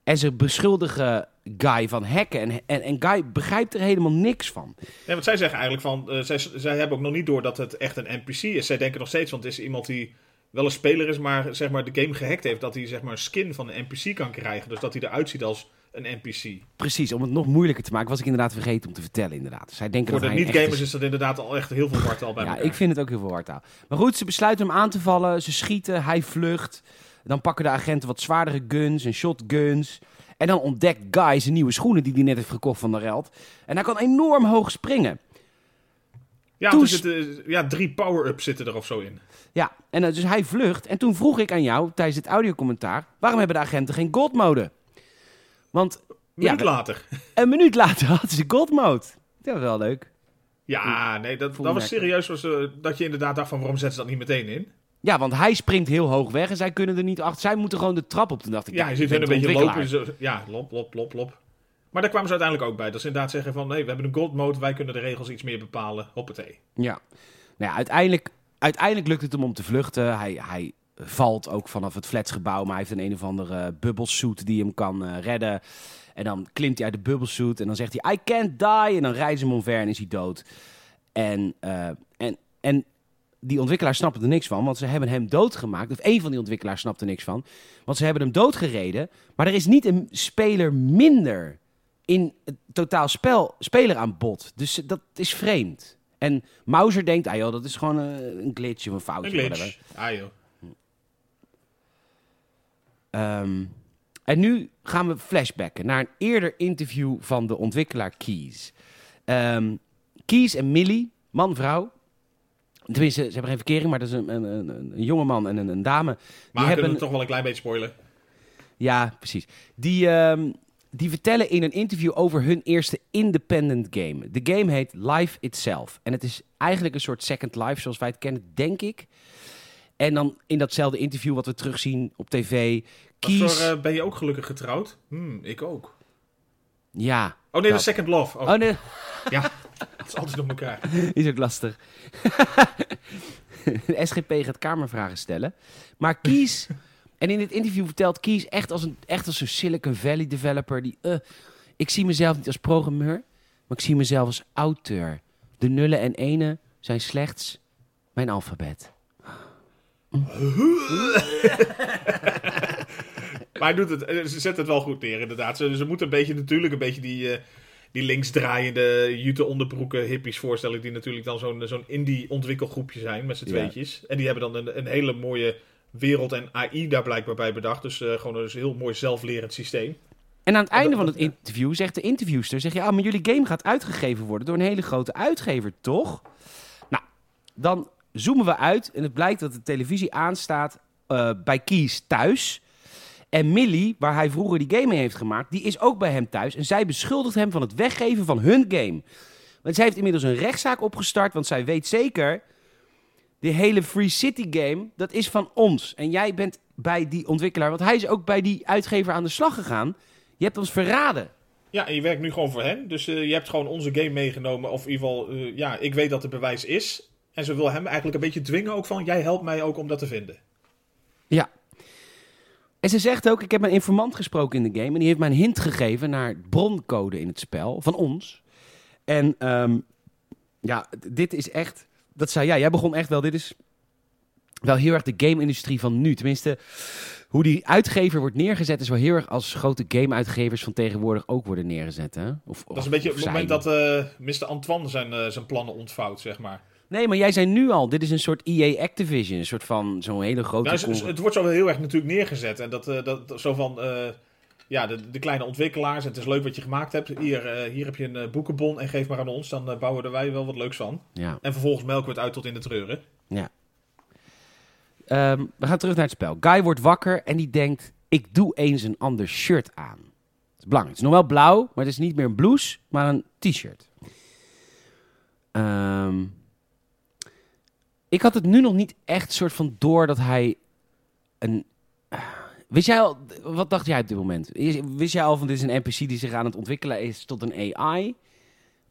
En ze beschuldigen Guy van hacken. En, en, en Guy begrijpt er helemaal niks van. Nee, want zij zeggen eigenlijk van, eh, zij, zij hebben ook nog niet door dat het echt een NPC is. Zij denken nog steeds, want het is iemand die wel een speler is, maar zeg maar de game gehackt heeft, dat hij zeg maar een skin van een NPC kan krijgen. Dus dat hij eruit ziet als een NPC. Precies, om het nog moeilijker te maken, was ik inderdaad vergeten om te vertellen inderdaad. Zij denken Voor dat de niet-gamers is dat inderdaad al echt heel veel wartaal bij Ja, elkaar. ik vind het ook heel veel wartaal. Maar goed, ze besluiten hem aan te vallen. Ze schieten, hij vlucht. Dan pakken de agenten wat zwaardere guns en shotguns. En dan ontdekt Guy zijn nieuwe schoenen die hij net heeft gekocht van de Reld. En hij kan enorm hoog springen. Ja, Toen zitten, ja drie power-ups zitten er of zo in. Ja, en eh, dus hij vlucht. En toen vroeg ik aan jou tijdens het audiocommentaar... waarom hebben de agenten geen gold mode? Want Een minuut Ja, later. een minuut later hadden ze gold mode. Dat was wel leuk. Ja, nee, dat, dat was serieus was, eh, dat je inderdaad dacht van waarom zetten ze dat niet meteen in? Ja, want hij springt heel hoog weg en zij kunnen er niet achter. Zij moeten gewoon de trap op. Toen dacht ik, Ja, ziet hun een beetje lopen. Zo, ja, lop, lop, lop, lop. Maar daar kwamen ze uiteindelijk ook bij. Dat ze inderdaad zeggen van, nee, we hebben een gold mode, wij kunnen de regels iets meer bepalen. Hoppatee. Ja. Nou ja, uiteindelijk, uiteindelijk lukt het hem om te vluchten. Hij, hij valt ook vanaf het flatsgebouw, maar hij heeft een een of andere bubbelsuit die hem kan eh, redden. En dan klimt hij uit de bubbelsuit en dan zegt hij, I can't die. En dan rijdt ze hem omver en is hij dood. En, eh, en, en die ontwikkelaars snappen er niks van, want ze hebben hem doodgemaakt. Of één van die ontwikkelaars snapt er niks van. Want ze hebben hem doodgereden, maar er is niet een speler minder in het totaal spel, speler aan bod. Dus dat is vreemd. En Mauser denkt, ah joh, dat is gewoon eh, een glitch of een foutje. Een. Ah joh. Ehm, en nu gaan we flashbacken naar een eerder interview van de ontwikkelaar Keys. Ehm Keys en Millie, man-vrouw. Tenminste, ze hebben geen verkering, maar dat is een, een, een, een jonge man en een, een dame. Maar Die hebben, we toch wel een klein beetje spoilen. Ja, precies. Die, ehm, die vertellen in een interview over hun eerste independent game. De game heet Life Itself. En het is eigenlijk een soort Second Life zoals wij het kennen, denk ik. En dan in datzelfde interview wat we terugzien op tv... Zo, eh, ben je ook gelukkig getrouwd? Hmm, ik ook. Ja. Oh nee, dat is Second Love. Oh, Oh nee, Ja, het is altijd op elkaar. is ook lastig. De SGP gaat kamervragen stellen. Maar Kies... En in dit interview vertelt Kies echt als een, echt als een Silicon Valley developer. Die, eh, ik zie mezelf niet als programmeur, maar ik zie mezelf als auteur. De nullen en enen zijn slechts mijn alfabet. Maar hij doet het, eh, ze zet het wel goed neer, inderdaad. Ze, ze moeten een beetje natuurlijk een beetje die, eh, die linksdraaiende jute onderbroeken hippies voorstellen. Die natuurlijk dan zo'n zo'n indie ontwikkelgroepje zijn met z'n Ja. tweetjes. En die hebben dan een, een hele mooie wereld en AI daar blijkbaar bij bedacht. Dus eh, gewoon een heel mooi zelflerend systeem. En aan het einde van het interview zegt de interviewster... Zeg je, ah, maar jullie game gaat uitgegeven worden door een hele grote uitgever, toch? Nou, dan zoomen we uit en het blijkt dat de televisie aanstaat eh, bij Kies thuis. En Millie, waar hij vroeger die game mee heeft gemaakt, die is ook bij hem thuis. En zij beschuldigt hem van het weggeven van hun game. Want zij heeft inmiddels een rechtszaak opgestart, want zij weet zeker... De hele Free City game, dat is van ons. En jij bent bij die ontwikkelaar, want hij is ook bij die uitgever aan de slag gegaan. Je hebt ons verraden. Ja, en je werkt nu gewoon voor hen. Dus eh, je hebt gewoon onze game meegenomen. Of in ieder geval, eh, ja, ik weet dat er bewijs is. En ze wil hem eigenlijk een beetje dwingen ook van... Jij helpt mij ook om dat te vinden. Ja. En ze zegt ook, ik heb een informant gesproken in de game... en die heeft mij een hint gegeven naar broncode in het spel, van ons. En ehm, ja, dit is echt... Dat zei ja, jij begon echt wel, dit is wel heel erg de game-industrie van nu. Tenminste, hoe die uitgever wordt neergezet... is wel heel erg als grote game-uitgevers van tegenwoordig ook worden neergezet. Hè? Of, Dat is een beetje op het moment dat eh Mr. Antoine zijn, eh, zijn plannen ontvouwt, zeg maar. Nee, maar jij zei nu al, dit is een soort EA Activision. Een soort van zo'n hele grote... Nou, het, het wordt zo heel erg natuurlijk neergezet. En dat, eh, dat, zo van, ja, de, de kleine ontwikkelaars. Het is leuk wat je gemaakt hebt. Hier, eh, hier heb je een eh, boekenbon en geef maar aan ons. Dan eh, bouwen er wij wel wat leuks van. Ja. En vervolgens melken we het uit tot in de treuren. Ehm, we gaan terug naar het spel. Guy wordt wakker en die denkt: ik doe eens een ander shirt aan. Dat is belangrijk. Het is nog wel blauw, maar het is niet meer een blouse, maar een t-shirt. Ehm, ik had het nu nog niet echt soort van door dat hij een. Wist jij al, wat dacht jij op dit moment? Wist jij al van dit is een NPC die zich aan het ontwikkelen is tot een AI?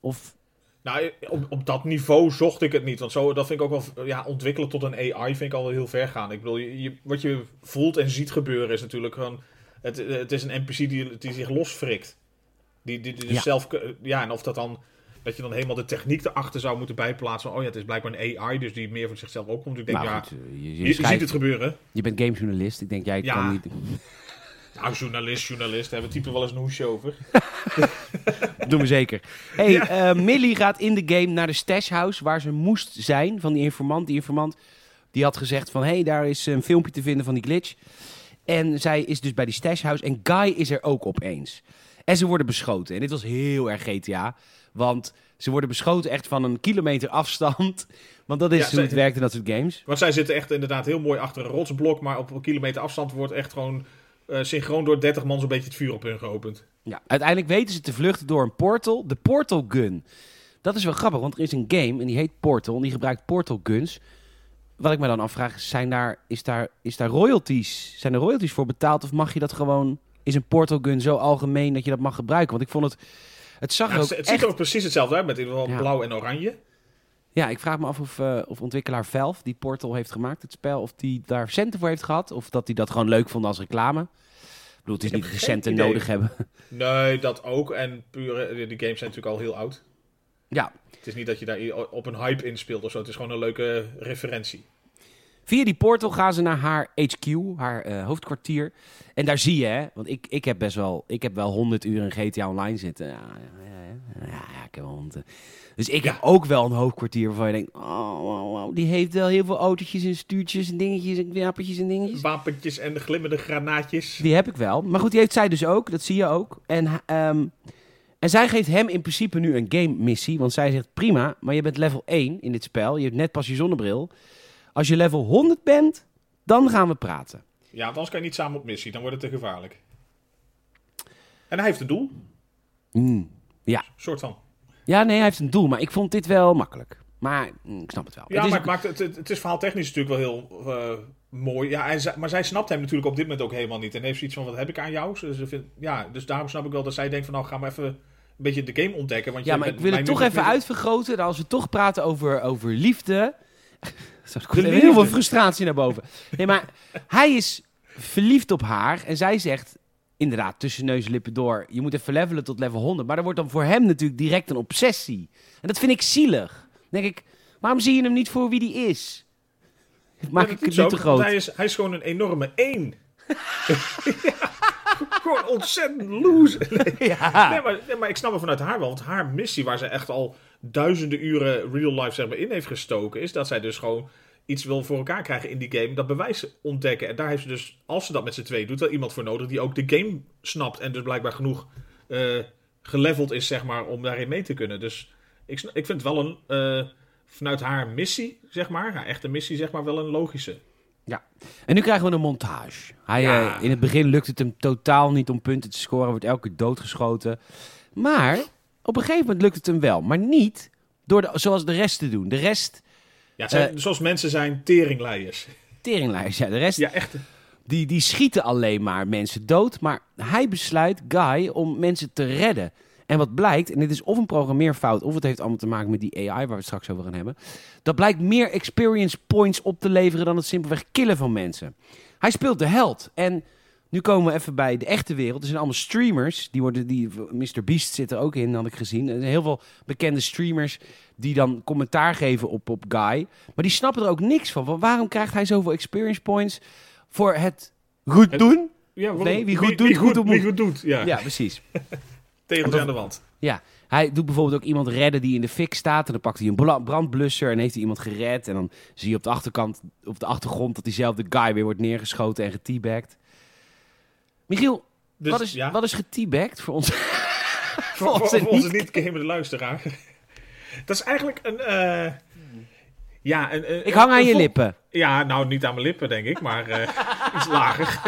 Of Nou, op, op dat niveau zocht ik het niet. Want zo, dat vind ik ook wel, ja, ontwikkelen tot een AI vind ik al wel heel ver gaan. Ik bedoel, je, je- wat je voelt en ziet gebeuren is natuurlijk gewoon... Het, het is een NPC die, die zich losfrikt. Die, die, die dus Ja. zelf... Ja, en of dat dan... Dat je dan helemaal de techniek erachter zou moeten bijplaatsen. Oh ja, het is blijkbaar een AI, dus die meer voor zichzelf opkomt. Ik denk, nou ja, goed, je, je, je, je schrijft- ziet het gebeuren. je bent gamejournalist. Ik denk, jij Ja. kan niet... Nou, journalist, journalist, daar hebben we typen wel eens een hoesje over. Doen we zeker. Hey, eh, Millie gaat in de game naar de stash house waar ze moest zijn van die informant. Die informant die had gezegd van, hey, daar is een filmpje te vinden van die glitch. En zij is dus bij die stash house en Guy is er ook opeens. En ze worden beschoten. En dit was heel erg GTA, want ze worden beschoten echt van een kilometer afstand. Want dat is Ja, hoe zij- het werkt in dat soort games. Want zij zitten echt inderdaad heel mooi achter een rotsblok. Maar op een kilometer afstand wordt echt gewoon... eh, synchroon door 30 man zo'n beetje het vuur op hun geopend. Ja, uiteindelijk weten ze te vluchten door een portal. De Portal Gun. Dat is wel grappig, want er is een game en die heet Portal. En die gebruikt Portal Guns. Wat ik me dan afvraag, zijn daar, is, daar, is daar royalties? Zijn er royalties voor betaald? Of mag je dat gewoon... Is een Portal Gun zo algemeen dat je dat mag gebruiken? Want ik vond het... Het zag Ja, het ook het echt... ziet er ook precies hetzelfde uit, met in ieder geval Ja. blauw en oranje. Ja, ik vraag me af of, eh, of ontwikkelaar Valve, die Portal heeft gemaakt, het spel... of die daar centen voor heeft gehad. Of dat die dat gewoon leuk vond als reclame. Ik bedoel, het is Ik niet dat centen idee. nodig hebben. Nee, dat ook. En pure, die games zijn natuurlijk al heel oud. ja, Het is niet dat je daar op een hype inspeelt of zo. Het is gewoon een leuke referentie. Via die portal gaan ze naar haar HQ, haar eh, hoofdkwartier. En daar zie je, hè, want ik, ik heb best wel, ik heb wel 100 uur in GTA Online zitten. Ja, ja, ja, ja, ik heb wel 100. Dus ik heb ook wel een hoofdkwartier waarvan je denkt, oh, wow, wow, die heeft wel heel veel autootjes en stuurtjes en dingetjes en wapentjes en dingetjes. Wapentjes en glimmende granaatjes. Die heb ik wel. Maar goed, die heeft zij dus ook. Dat zie je ook. En, ehm, en zij geeft hem in principe nu een game missie. Want zij zegt, prima, maar je bent level 1 in dit spel. Je hebt net pas je zonnebril. Als je level 100 bent, dan gaan we praten. Ja, want anders kan je niet samen op missie. Dan wordt het te gevaarlijk. En hij heeft een doel. Hmm. Ja. soort van. ja, nee, hij heeft een doel. Maar ik vond dit wel makkelijk. Maar mm, ik snap het wel. Ja, het is maar ook- het, maakt, het, het, is verhaaltechnisch natuurlijk wel heel eh, mooi. Ja, en maar zij snapt hem natuurlijk op dit moment ook helemaal niet. En heeft zoiets van, wat heb ik aan jou? Dus, ze vindt- ja, dus daarom snap ik wel dat zij denkt van, nou, ga maar even een beetje de game ontdekken. Want ja, maar ik wil het toch even uitvergroten. En als we toch praten over, over liefde. Er komt heel veel frustratie naar boven. Nee, maar hij is verliefd op haar. En zij zegt, inderdaad, tussen neus en lippen door. Je moet even levelen tot level 100. Maar dat wordt dan voor hem natuurlijk direct een obsessie. En dat vind ik zielig. Dan denk ik, waarom zie je hem niet voor wie die is? Maak Ja, ik het niet te groot? Hij is, hij is gewoon een enorme één. Ja, gewoon ontzettend loser. Nee. Ja. Nee, maar, nee, maar ik snap het vanuit haar wel. Want haar missie, waar ze echt al duizenden uren real life zeg maar, in heeft gestoken, is dat zij dus gewoon iets wil voor elkaar krijgen in die game. Dat bewijs ontdekken. En daar heeft ze dus, als ze dat met z'n twee doet, wel iemand voor nodig die ook de game snapt. En dus blijkbaar genoeg eh, geleveld is, zeg maar, om daarin mee te kunnen. Dus ik, ik vind wel een, eh, vanuit haar missie, zeg maar, haar echte missie, zeg maar, wel een logische. En nu krijgen we een montage. Hij, Ja. eh, in het begin lukt het hem totaal niet om punten te scoren. Wordt elke keer doodgeschoten. Maar op een gegeven moment lukt het hem wel. Maar niet door de, zoals de rest te doen. De rest, Ja, zijn, Eh, zoals mensen zijn teringleiers. teringlijst, ja, de rest Ja, echt. die, die schieten alleen maar mensen dood. Maar hij besluit, Guy, om mensen te redden. En wat blijkt, en dit is of een programmeerfout... of het heeft allemaal te maken met die AI waar we het straks over gaan hebben... dat blijkt meer experience points op te leveren... dan het simpelweg killen van mensen. Hij speelt de held. En nu komen we even bij de echte wereld. Er zijn allemaal streamers. Die worden, die, Mr. Beast zit er ook in, had ik gezien. Er zijn heel veel bekende streamers die dan commentaar geven op, op Guy. Maar die snappen er ook niks van. Waarom krijgt hij zoveel experience points voor het goed Het- doen? Ja, waarom- Nee, wie goed doet, wie goed op wie goed doet. Ja, Ja, precies. tegels aan de wand. Ja, hij doet bijvoorbeeld ook iemand redden die in de fik staat. En dan pakt hij een brandblusser en heeft hij iemand gered. En dan zie je op de achterkant, op de achtergrond, dat diezelfde guy weer wordt neergeschoten en geteabagged. Michiel, Dus, wat is, ja, wat is voor ons? voor, voor, onze voor onze niet-gamende luisteraar. Dat is eigenlijk een... eh, ja, een, een- Ik hang aan je lippen. Ja, nou niet aan mijn lippen, denk ik, maar eh, iets lager.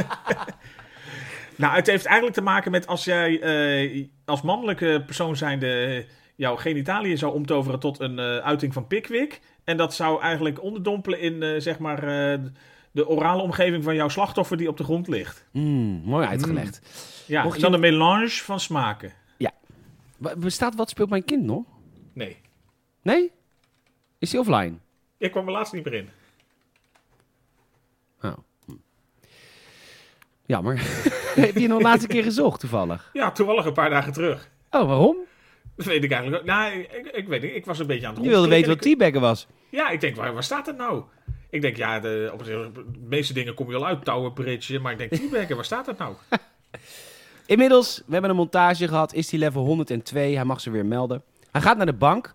nou, het heeft eigenlijk te maken met als jij eh, als mannelijke persoon zijnde jouw genitaliën zou omtoveren tot een uiting van Pickwick. En dat zou eigenlijk onderdompelen in, zeg maar, de orale omgeving van jouw slachtoffer die op de grond ligt. Mm, mooi uitgelegd. Ja, Mocht en je- dan een melange van smaken. Wa- Bestaat Wat speelt mijn kind nog? Nee, Nee? Is hij offline? ik kwam er laatst niet meer in. Oh. hm. Jammer. Heb je nog een laatste keer gezocht toevallig? Ja, toevallig een paar dagen terug. Oh, waarom? Dat weet ik eigenlijk ook. Nou, ik, ik weet niet. Ik was een beetje aan het Je wilde weten wat rondklikken teabaggen was. ik- Ja, ik denk, waar, waar staat het nou? Ik denk, ja, de, op de, meeste dingen kom je al uit. Tower Bridge. Maar ik denk, teabaggen, waar staat het nou? Inmiddels, we hebben een montage gehad. Is die level 102? Hij mag ze weer melden. Hij gaat naar de bank.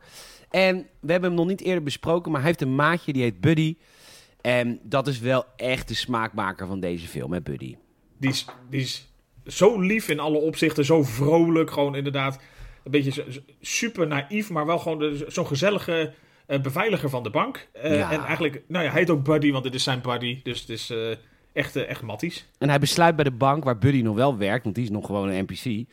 En we hebben hem nog niet eerder besproken. Maar hij heeft een maatje, die heet Buddy. En dat is wel echt de smaakmaker van deze film, hè, Buddy? Die is, die is zo lief in alle opzichten. Zo vrolijk. Gewoon inderdaad een beetje super naïef. Maar wel gewoon zo'n gezellige beveiliger van de bank. Eh, Ja. En eigenlijk, nou ja, hij heet ook Buddy, want dit is zijn buddy. Dus het is eh, echt, eh, echt matties. En hij besluit bij de bank, waar Buddy nog wel werkt, want die is nog gewoon een NPC.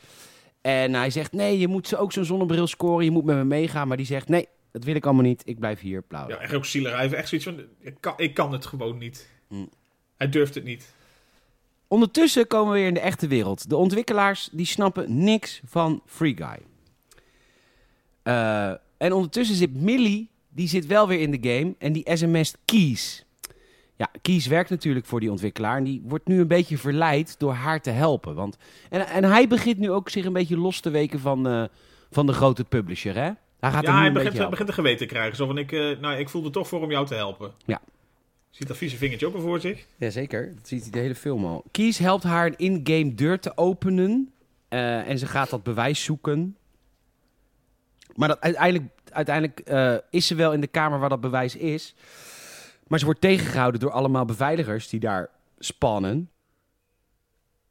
En hij zegt, nee, je moet ook zo'n zonnebril scoren, je moet met me meegaan. Maar die zegt, nee, dat wil ik allemaal niet, ik blijf hier, blauw. Ja, echt ook zielig. Hij heeft echt zoiets van, ik kan, ik kan het gewoon niet. Mm. Hij durft het niet. Ondertussen komen we weer in de echte wereld. De ontwikkelaars, die snappen niks van Free Guy. Eh, en ondertussen zit Millie, die zit wel weer in de game. En die sms't Keys. Ja, Keys werkt natuurlijk voor die ontwikkelaar. En die wordt nu een beetje verleid door haar te helpen. Want, en, en hij begint nu ook zich een beetje los te weken van, eh, van de grote publisher, hè? Hij gaat ja, hij begint, helpen. begint een geweten te krijgen. Zo van, ik, eh, nou, ik voelde toch voor om jou te helpen. Ja. Ziet dat vieze vingertje ook al voor zich? Jazeker, dat ziet hij de hele film al. Keys helpt haar een in-game deur te openen. eh, en ze gaat dat bewijs zoeken. Maar dat, uiteindelijk, uiteindelijk eh, is ze wel in de kamer waar dat bewijs is. Maar ze wordt tegengehouden door allemaal beveiligers die daar spannen.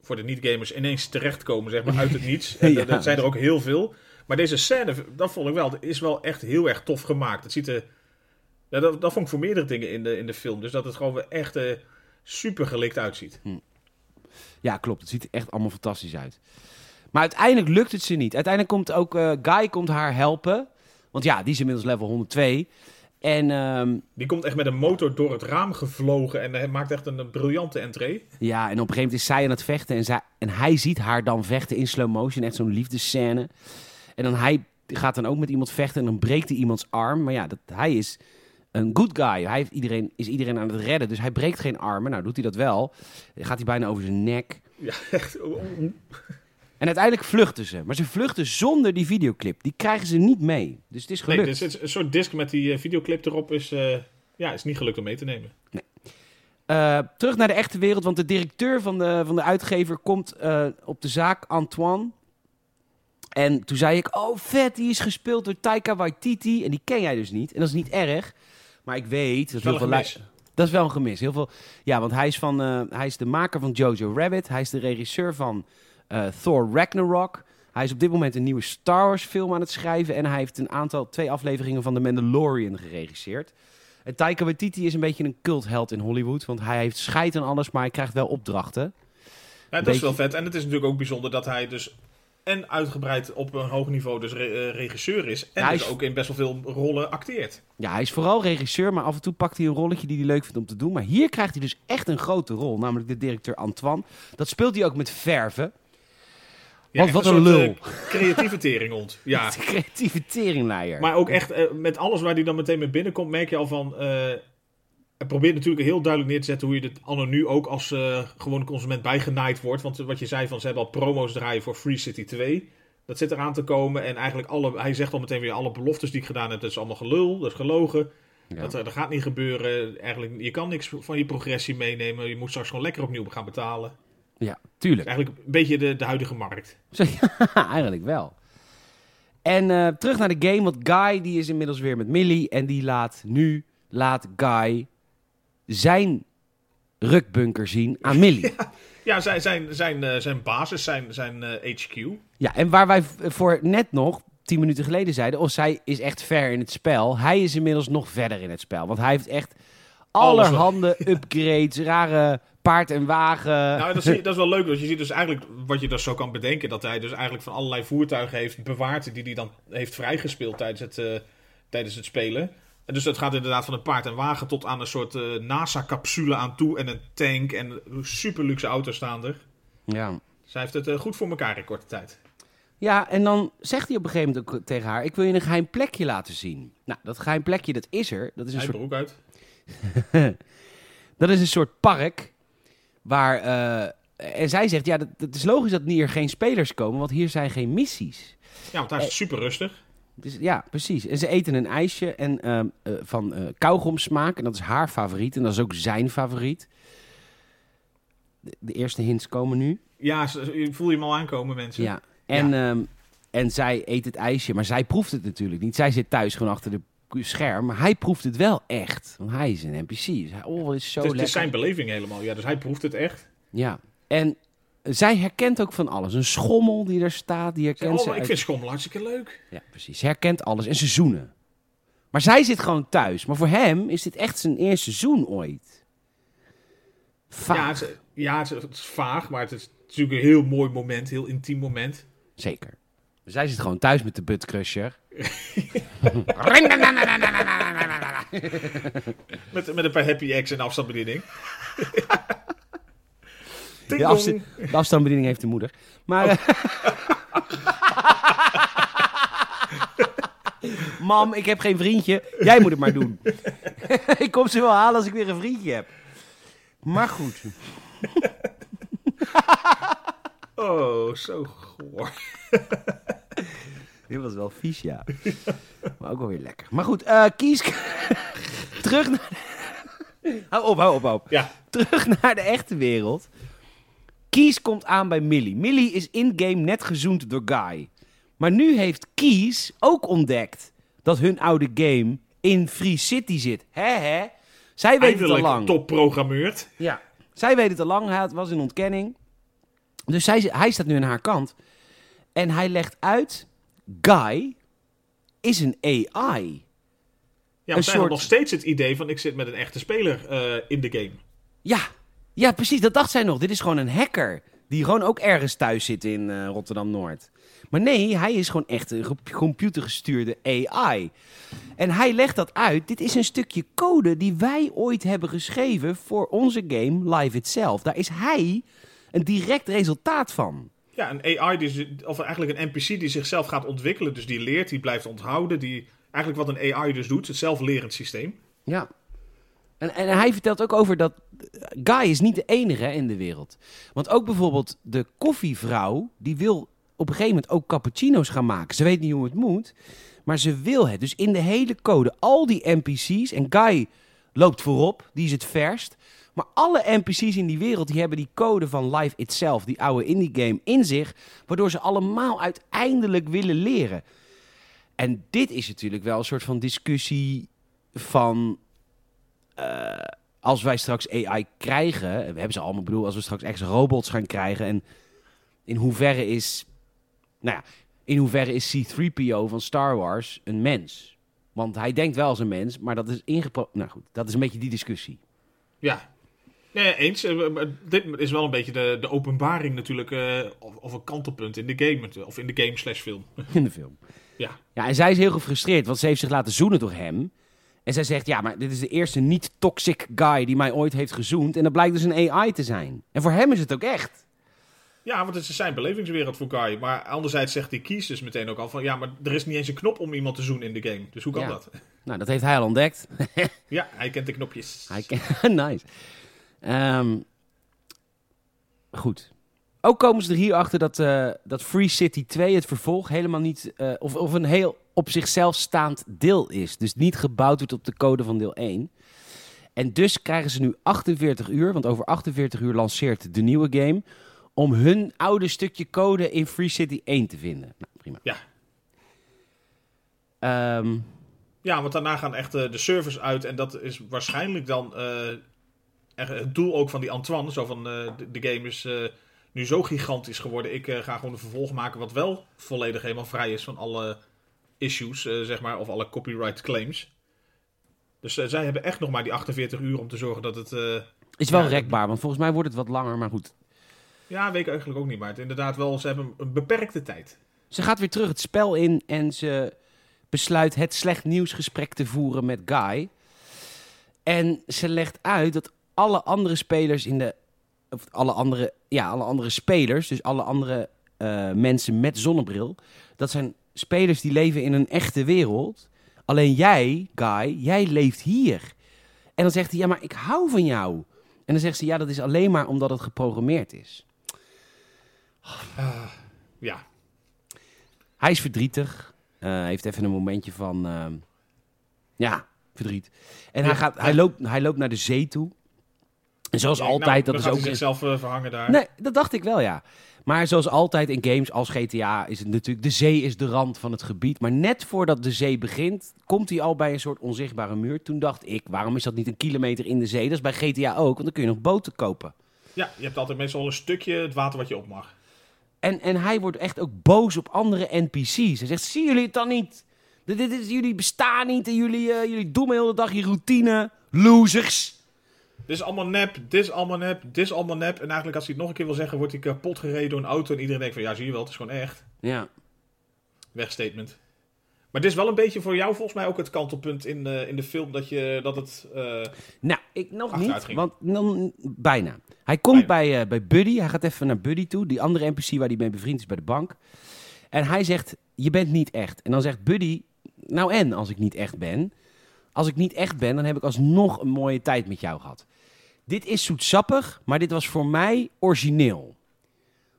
Voor de niet-gamers ineens terechtkomen, zeg maar, uit het niets. En Ja. dat- zijn er ook heel veel. Maar deze scène, dat vond ik wel, is wel echt heel erg tof gemaakt. Het ziet er... Ja, dat, dat vond ik voor meerdere dingen in de, in de film. Dus dat het gewoon echt eh, super gelikt uitziet. Ja, klopt. Het ziet er echt allemaal fantastisch uit. Maar uiteindelijk lukt het ze niet. Uiteindelijk komt ook eh, Guy komt haar helpen. Want ja, die is inmiddels level 102. En ehm, Die komt echt met een motor door het raam gevlogen en hij maakt echt een, een briljante entree. ja, en op een gegeven moment is zij aan het vechten. En, zij, en hij ziet haar dan vechten in slow motion. Echt zo'n liefdescène. En dan hij gaat dan ook met iemand vechten. En dan breekt hij iemands arm. Maar ja, dat, hij is een good guy. Hij heeft iedereen, is iedereen aan het redden. Dus hij breekt geen armen. Nou, doet hij dat wel. Dan gaat hij bijna over zijn nek. Ja, echt. En uiteindelijk vluchten ze. Maar ze vluchten zonder die videoclip. Die krijgen ze niet mee. Dus het is Nee, gelukt. dus het- een soort disc met die eh, videoclip erop is, eh, ja, is niet gelukt om mee te nemen. Eh, terug naar de echte wereld, want de directeur van de, van de uitgever komt op de zaak, Antoine. En toen zei ik, oh vet, die is gespeeld door Taika Waititi. En die ken jij dus niet. En dat is niet erg. Maar ik weet... Dat, Wel veel gemis. lu- dat is wel een gemis. Heel veel, ja, want hij is, van, hij is de maker van Jojo Rabbit. Hij is de regisseur van Thor Ragnarok. Hij is op dit moment een nieuwe Star Wars film aan het schrijven. En hij heeft een aantal, twee afleveringen van The Mandalorian geregisseerd. En Taika Waititi is een beetje een cultheld in Hollywood. Want hij heeft scheid aan alles, maar hij krijgt wel opdrachten. Ja, dat is wel vet. En het is natuurlijk ook bijzonder dat hij dus en uitgebreid op een hoog niveau dus re- eh, regisseur is. En Ja, dus is- ook in best wel veel rollen acteert. Ja, hij is vooral regisseur, maar af en toe pakt hij een rolletje die hij leuk vindt om te doen. Maar hier krijgt hij dus echt een grote rol, namelijk de directeur Antoine. Dat speelt hij ook met verven. Want wat een soort, lul. eh, creatieve teringhond. Ja. Creatieve teringleier. Maar ook echt eh, met alles waar hij dan meteen mee binnenkomt, merk je al van. eh hij probeert natuurlijk heel duidelijk neer te zetten hoe je dit anno nu ook als eh gewone consument bijgenaaid wordt. Want wat je zei van ze hebben al promo's draaien voor Free City 2. Dat zit eraan te komen. En eigenlijk alle, hij zegt al meteen weer alle beloftes die ik gedaan heb, dat is allemaal gelul, dat is gelogen. Ja. Dat, eh, dat gaat niet gebeuren. Eigenlijk, je kan niks van je progressie meenemen. Je moet straks gewoon lekker opnieuw gaan betalen. Ja, tuurlijk. Eigenlijk een beetje de, de huidige markt. Ja, eigenlijk wel. En eh, terug naar de game, want Guy die is inmiddels weer met Millie. En die laat nu, laat Guy zijn rukbunker zien aan Millie. Ja, zijn, zijn, zijn, eh, zijn basis, zijn, zijn eh, HQ. Ja, en waar wij voor net nog, tien minuten geleden zeiden... oh, zij is echt ver in het spel. Hij is inmiddels nog verder in het spel. Want hij heeft echt allerhande upgrades, rare paard en wagen. Nou, dat, zie je- dat is wel leuk, want je ziet dus eigenlijk wat je dus zo kan bedenken, dat hij dus eigenlijk van allerlei voertuigen heeft bewaard die hij dan heeft vrijgespeeld tijdens het, eh, tijdens het spelen. En dus dat gaat inderdaad van een paard en wagen tot aan een soort eh, NASA-capsule aan toe en een tank en super luxe auto's staan er. Ja. Dus hij heeft het eh, goed voor elkaar in korte tijd. ja, en dan zegt hij op een gegeven moment ook tegen haar... ik wil je een geheim plekje laten zien. Nou, dat geheim plekje, dat is er. Dat is een Hij soort broek uit. Dat is een soort park waar. eh, en zij zegt: Ja, dat, het is logisch dat hier geen spelers komen, want hier zijn geen missies. Ja, want hij is super rustig. Dus, ja, precies. En ze eten een ijsje en, eh, van eh kauwgomsmaak. En dat is haar favoriet. En dat is ook zijn favoriet. De, de eerste hints komen nu. Ja, voel je hem al aankomen, mensen. Ja. En, ehm, en zij eet het ijsje, maar zij proeft het natuurlijk niet. Zij zit thuis gewoon achter de scherm, maar hij proeft het wel echt. Want hij is een NPC. Dus hij, oh, is zo het, is, het is zijn beleving helemaal. Ja, dus hij proeft het echt. Ja, en zij herkent ook van alles. Een schommel die er staat, die herkent Oh, ze. maar ik uit- vind schommel hartstikke leuk. Ja, precies. Ze herkent alles en ze zoenen. Maar zij zit gewoon thuis. Maar voor hem is dit echt zijn eerste zoen ooit. Vaag. Ja, het, is- ja het is vaag, maar het is natuurlijk een heel mooi moment, heel intiem moment. Zeker. Zij zit gewoon thuis met de buttcrusher. Met, met een paar happy eggs en afstandsbediening. De, de afstandsbediening heeft de moeder. Maar... eh, Mam, ik heb geen vriendje. Jij moet het maar doen. ik kom ze wel halen als ik weer een vriendje heb. Maar goed. Oh, zo goor. Dit was wel vies, ja. maar ook wel weer lekker. Maar goed, eh, kies... Terug naar... hou op, hou op, hou op. Ja, Terug naar de echte wereld. Kies komt aan bij Millie. Millie is in-game net gezoend door Guy. Maar nu heeft Kies ook ontdekt dat hun oude game in Free City zit. Hè, hè? Zij weet het al lang. top programmeerd. Ja. Zij weet het al lang. Hij had- was in ontkenning. Dus zij, hij staat nu aan haar kant. En hij legt uit... Guy is een AI. Ja, zij soort- had nog steeds het idee van ik zit met een echte speler eh, in de game. Ja, ja, precies. Dat dacht zij nog. Dit is gewoon een hacker. Die gewoon ook ergens thuis zit in eh, Rotterdam-Noord. Maar nee, hij is gewoon echt een ge- computergestuurde AI. En hij legt dat uit. Dit is een stukje code die wij ooit hebben geschreven voor onze game Live Itself. Daar is hij een direct resultaat van. Ja, een AI, zi- of eigenlijk een NPC die zichzelf gaat ontwikkelen. Dus die leert, die blijft onthouden. Die, eigenlijk wat een AI dus doet, het zelflerend systeem. Ja. En, en hij vertelt ook over dat Guy is niet de enige in de wereld. Want ook bijvoorbeeld de koffievrouw, die wil op een gegeven moment ook cappuccino's gaan maken. Ze weet niet hoe het moet, maar ze wil het. Dus in de hele code, al die NPC's, en Guy loopt voorop, die is het verst. Maar alle NPC's in die wereld, die hebben die code van Life Itself, die oude indie game, in zich. Waardoor ze allemaal uiteindelijk willen leren. En dit is natuurlijk wel een soort van discussie van eh, als wij straks AI krijgen, we hebben ze allemaal, bedoel, als we straks echt robots gaan krijgen en in hoeverre is, nou ja, in hoeverre is C-3PO van Star Wars een mens? Want hij denkt wel als een mens, maar dat is ingepro... Nou goed, dat is een beetje die discussie. Ja. Nee, eens. Eh, Dit is wel een beetje de, de openbaring natuurlijk. eh, of, of een kantelpunt in de game. Of in de game slash film. in de film. Ja. Ja, en zij is heel gefrustreerd, want ze heeft zich laten zoenen door hem. En zij zegt, ja, maar dit is de eerste niet-toxic guy die mij ooit heeft gezoend. En dat blijkt dus een AI te zijn. En voor hem is het ook echt. Ja, want het is zijn belevingswereld voor Guy. Maar anderzijds zegt die kies dus meteen ook al van... Ja, maar er is niet eens een knop om iemand te zoenen in de game. Dus hoe kan Ja. dat? Nou, dat heeft hij al ontdekt. Ja, hij kent de knopjes. Hij ken- nice. Ehm, goed. Ook komen ze er hier achter dat, eh, dat Free City 2 het vervolg helemaal niet, eh, of, of een heel op zichzelf staand deel is. Dus niet gebouwd wordt op de code van deel 1. En dus krijgen ze nu 48 uur, want over 48 uur lanceert de nieuwe game, om hun oude stukje code in Free City 1 te vinden. Nou, prima. Ja. Ehm, Ja, want daarna gaan echt eh, de servers uit. En dat is waarschijnlijk dan het doel ook van die Antoine. Zo van, eh, de, de game is eh, nu zo gigantisch geworden. Ik eh, ga gewoon een vervolg maken wat wel volledig helemaal vrij is van alle issues, zeg maar. Of alle copyright claims. Dus zij hebben echt nog maar die 48 uur om te zorgen dat het... is wel Ja, rekbaar, want volgens mij wordt het wat langer, maar goed. ja, weet ik eigenlijk ook niet. Maar het inderdaad wel, ze hebben een beperkte tijd. Ze gaat weer terug het spel in en ze besluit het slecht nieuwsgesprek te voeren met Guy. En ze legt uit dat alle andere spelers in de. Of alle andere, ja, alle andere spelers, dus alle andere eh, mensen met zonnebril. Dat zijn spelers die leven in een echte wereld. Alleen jij, Guy, jij leeft hier. En dan zegt hij: Ja, maar ik hou van jou. En dan zegt ze: Ja, dat is alleen maar omdat het geprogrammeerd is. Ja, Hij is verdrietig. Eh, heeft even een momentje van. ehm, ja, verdriet. En hij, gaat, ja. hij, loopt, hij loopt naar de zee toe. En zoals altijd, nou, dat is ook. zichzelf eh, verhangen daar. Nee, dat dacht ik wel, ja. Maar zoals altijd in games als GTA is het natuurlijk... De zee is de rand van het gebied. Maar net voordat de zee begint, komt hij al bij een soort onzichtbare muur. Toen dacht ik, waarom is dat niet een kilometer in de zee? Dat is bij GTA ook, want dan kun je nog boten kopen. Ja, je hebt altijd meestal een stukje het water wat je op mag. En, en hij wordt echt ook boos op andere NPC's. Hij zegt, zien jullie het dan niet? Dit, dit is, jullie bestaan niet en jullie, eh, jullie doen de hele dag je routine. Losers. Dit is allemaal nep, dit is allemaal nep, dit is allemaal nep. En eigenlijk als hij het nog een keer wil zeggen, wordt hij kapot gereden door een auto. En iedereen denkt van, ja zie je wel, het is gewoon echt. Ja. Wegstatement. Maar dit is wel een beetje voor jou volgens mij ook het kantelpunt in, eh, in de film. Dat, je, dat het... eh, Nou, ik nog niet, ging. want dan, bijna. Hij komt Bijna. bij, eh, bij Buddy. Hij gaat even naar Buddy toe. Die andere NPC waar hij mee bevriend is bij de bank. En hij zegt, je bent niet echt. En dan zegt Buddy, nou en als ik niet echt ben? Als ik niet echt ben, dan heb ik alsnog een mooie tijd met jou gehad. Dit is zoetsappig, maar dit was voor mij origineel.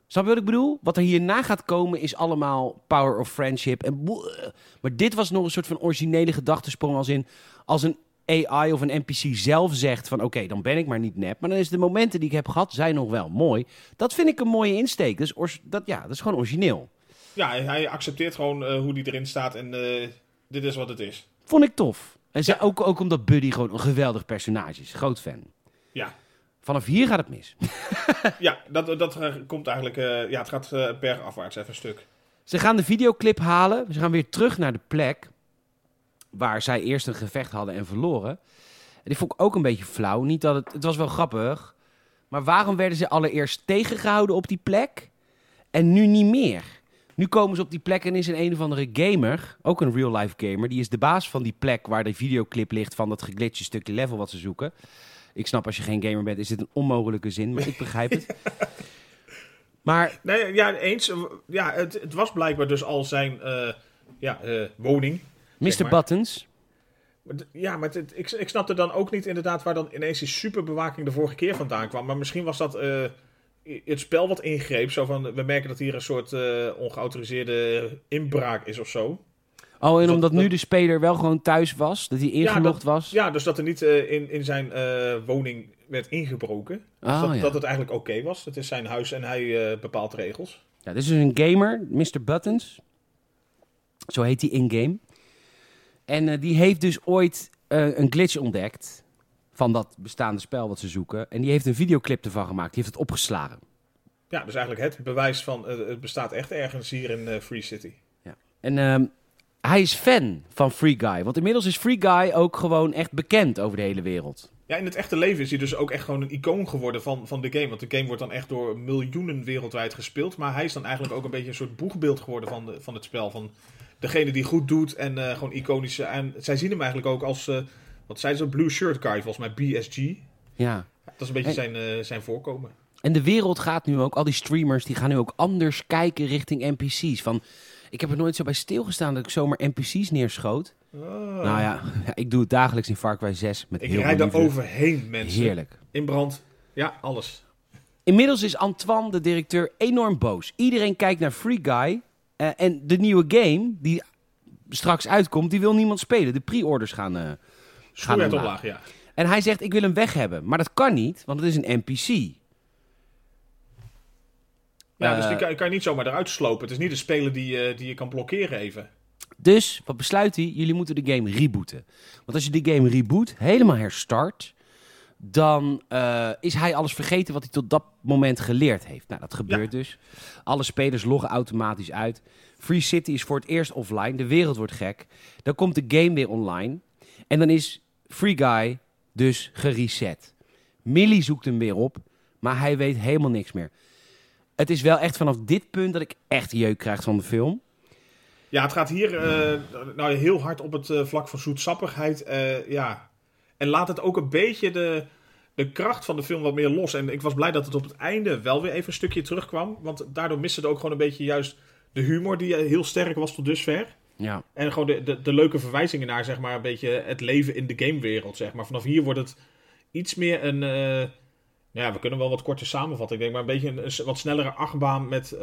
Snap je wat ik bedoel? Wat er hierna gaat komen is allemaal power of friendship. En boe- maar dit was nog een soort van originele gedachtesprong als in... Als een AI of een NPC zelf zegt van... Oké, dan ben ik maar niet nep. Maar dan is de momenten die ik heb gehad, zijn nog wel mooi. Dat vind ik een mooie insteek. Dus dat, ja, dat is gewoon origineel. ja, hij accepteert gewoon eh, hoe die erin staat. En eh, dit is wat het is. Vond ik tof. En ze, Ja. ook, ook omdat Buddy gewoon een geweldig personage is. Groot fan. Ja, Vanaf hier gaat het mis. ja dat, dat eh, komt eigenlijk... eh, ja, het gaat eh, bergafwaarts even een stuk. Ze gaan de videoclip halen. Ze gaan weer terug naar de plek waar zij eerst een gevecht hadden en verloren. En die vond ik ook een beetje flauw. Niet dat het, het was wel grappig. Maar waarom werden ze allereerst tegengehouden op die plek en nu niet meer? Nu komen ze op die plek en is een een of andere gamer, ook een real-life gamer, die is de baas van die plek waar de videoclip ligt van dat geglitchte stukje level wat ze zoeken. Ik snap als je geen gamer bent, is dit een onmogelijke zin, maar ik begrijp het. Maar Nee, ja, eens. Ja, het, het was blijkbaar dus al zijn eh, ja, eh, woning. Mr. Zeg maar. Buttons, Ja, maar het- ik, ik snapte dan ook niet inderdaad waar dan ineens die superbewaking de vorige keer vandaan kwam. Maar misschien was dat eh, het spel wat ingreep. Zo van, we merken dat hier een soort eh, ongeautoriseerde inbraak is of zo. Oh, en Dat- omdat nu de speler wel gewoon thuis was, dat hij ingelogd was. Ja, dus dat er niet eh, in, in zijn eh, woning werd ingebroken. Dus Oh, dat, ja. dat het eigenlijk oké was. Het is zijn huis en hij bepaalt regels. Ja, dit is dus een gamer, Mr. Buttons. Zo heet hij in-game. En die heeft dus ooit een glitch ontdekt van dat bestaande spel wat ze zoeken. En die heeft een videoclip ervan gemaakt. Die heeft het opgeslagen. Ja, dus eigenlijk het bewijs van eh, het bestaat echt ergens hier in eh, Free City. En ehm, hij is fan van Free Guy. Want inmiddels is Free Guy ook gewoon echt bekend over de hele wereld. Ja, in het echte leven is hij dus ook echt gewoon een icoon geworden van, van de game. Want de game wordt dan echt door miljoenen wereldwijd gespeeld. Maar hij is dan eigenlijk ook een beetje een soort boegbeeld geworden van, de, van het spel. Van degene die goed doet en eh, gewoon iconische. En zij zien hem eigenlijk ook als, wat zei ze, Blue Shirt Guy, volgens mij BSG. Ja. Dat is een beetje zijn, eh, zijn voorkomen. En de wereld gaat nu ook, al die streamers, die gaan nu ook anders kijken richting NPC's. Van, ik heb er nooit zo bij stilgestaan dat ik zomaar NPC's neerschoot. Nou ja, ik doe het dagelijks in Far Cry 6 met ik heel rijd veel er overheen, mensen. Heerlijk. In brand. Ja, alles. Inmiddels is Antoine, de directeur, enorm boos. Iedereen kijkt naar Free Guy. eh, en de nieuwe game, die straks uitkomt, die wil niemand spelen. De pre-orders gaan... eh, Schoen werd omlaag. omlaag, ja. En hij zegt, ik wil hem weg hebben. Maar dat kan niet, want het is een NPC. Ja, Eh, dus die kan, kan je niet zomaar eruit slopen. Het is niet een speler die, eh, die je kan blokkeren even. Dus, wat besluit hij? Jullie moeten de game rebooten. Want als je de game reboot, helemaal herstart... dan eh, is hij alles vergeten wat hij tot dat moment geleerd heeft. Nou, dat gebeurt dus. Alle spelers loggen automatisch uit. Free City is voor het eerst offline. De wereld wordt gek. Dan komt de game weer online. En dan is Free Guy dus gereset. Millie zoekt hem weer op, maar hij weet helemaal niks meer. Het is wel echt vanaf dit punt dat ik echt jeuk krijg van de film. Ja, het gaat hier eh, nou, heel hard op het eh, vlak van zoetsappigheid. eh, ja. En laat het ook een beetje de, de kracht van de film wat meer los. En ik was blij dat het op het einde wel weer even een stukje terugkwam. Want daardoor miste het ook gewoon een beetje juist de humor die heel sterk was tot dusver. Ja. En gewoon de, de, de leuke verwijzingen naar zeg maar, een beetje het leven in de gamewereld. Zeg maar. Vanaf hier wordt het iets meer een... eh, nou ja, we kunnen wel wat korter samenvatten. Ik denk maar een beetje een, een wat snellere achtbaan met... eh,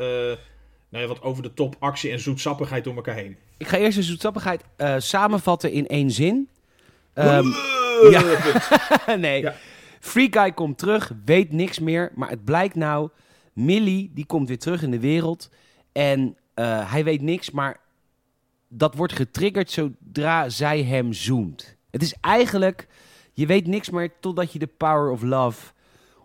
nou ja, wat over de top actie en zoetsappigheid door elkaar heen. Ik ga eerst de zoetsappigheid eh, samenvatten in één zin. Ehm, ja. nee. Ja. Free Guy komt terug, weet niks meer. Maar het blijkt nou, Millie die komt weer terug in de wereld. En eh, hij weet niks, maar dat wordt getriggerd zodra zij hem zoent. Het is eigenlijk, je weet niks meer totdat je de power of love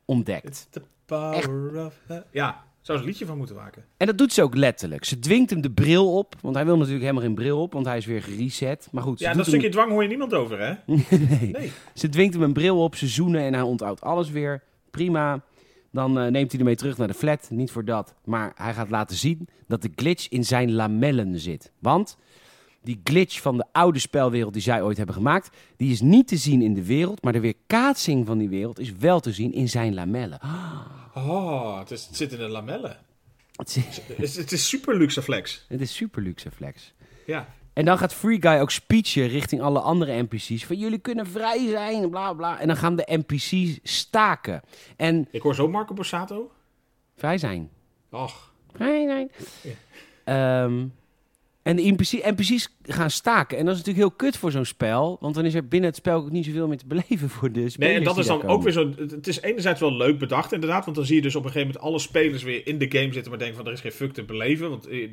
ontdekt. The power of... Ja, zou ze een liedje van moeten maken. En dat doet ze ook letterlijk. Ze dwingt hem de bril op, want hij wil natuurlijk helemaal geen bril op, want hij is weer gereset. Maar goed, ze Ja, dat hem- stukje dwang hoor je niemand over, hè? nee. Nee. Ze dwingt hem een bril op, ze zoenen en hij onthoudt alles weer. Prima. Dan eh, neemt hij ermee terug naar de flat. Niet voor dat. Maar hij gaat laten zien dat de glitch in zijn lamellen zit. Want die glitch van de oude spelwereld die zij ooit hebben gemaakt... die is niet te zien in de wereld. Maar de weerkaatsing van die wereld is wel te zien in zijn lamellen. Oh, het, is, het zit in de lamellen. Het is, Het is, super luxe flex. het is super luxe flex. Ja. En dan gaat Free Guy ook speechen richting alle andere NPC's. Van jullie kunnen vrij zijn, bla bla. En dan gaan de NPC's staken. En Ik hoor zo Marco Borsato. vrij zijn. Och. Nee, nee. Ehm, en de NPC, NPC's gaan staken. En dat is natuurlijk heel kut voor zo'n spel. Want dan is er binnen het spel ook niet zoveel meer te beleven voor de spelers Nee, en dat is dan ook weer zo... Het is enerzijds wel leuk bedacht, inderdaad. Want dan zie je dus op een gegeven moment alle spelers weer in de game zitten... maar denken van, er is geen fuck te beleven. Want eh,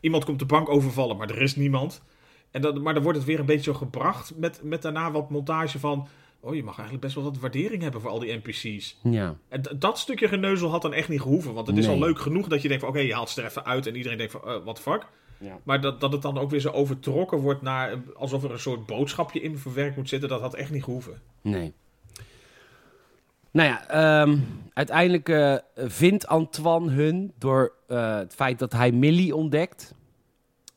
iemand komt de bank overvallen, maar er is niemand. En dat, maar dan wordt het weer een beetje zo gebracht... met, met daarna wat montage van... oh, je mag eigenlijk best wel wat waardering hebben voor al die NPC's. Ja. En dat stukje geneuzel had dan echt niet gehoeven. Want het is Nee. al leuk genoeg dat je denkt van... oké, je haalt ze er even uit en iedereen denkt van... what the fuck? Ja. Maar dat, dat het dan ook weer zo overtrokken wordt naar... alsof er een soort boodschapje in verwerkt moet zitten... dat had echt niet gehoeven. Nee. Nou ja, ehm, uiteindelijk eh, vindt Antoine hun door eh, het feit dat hij Millie ontdekt.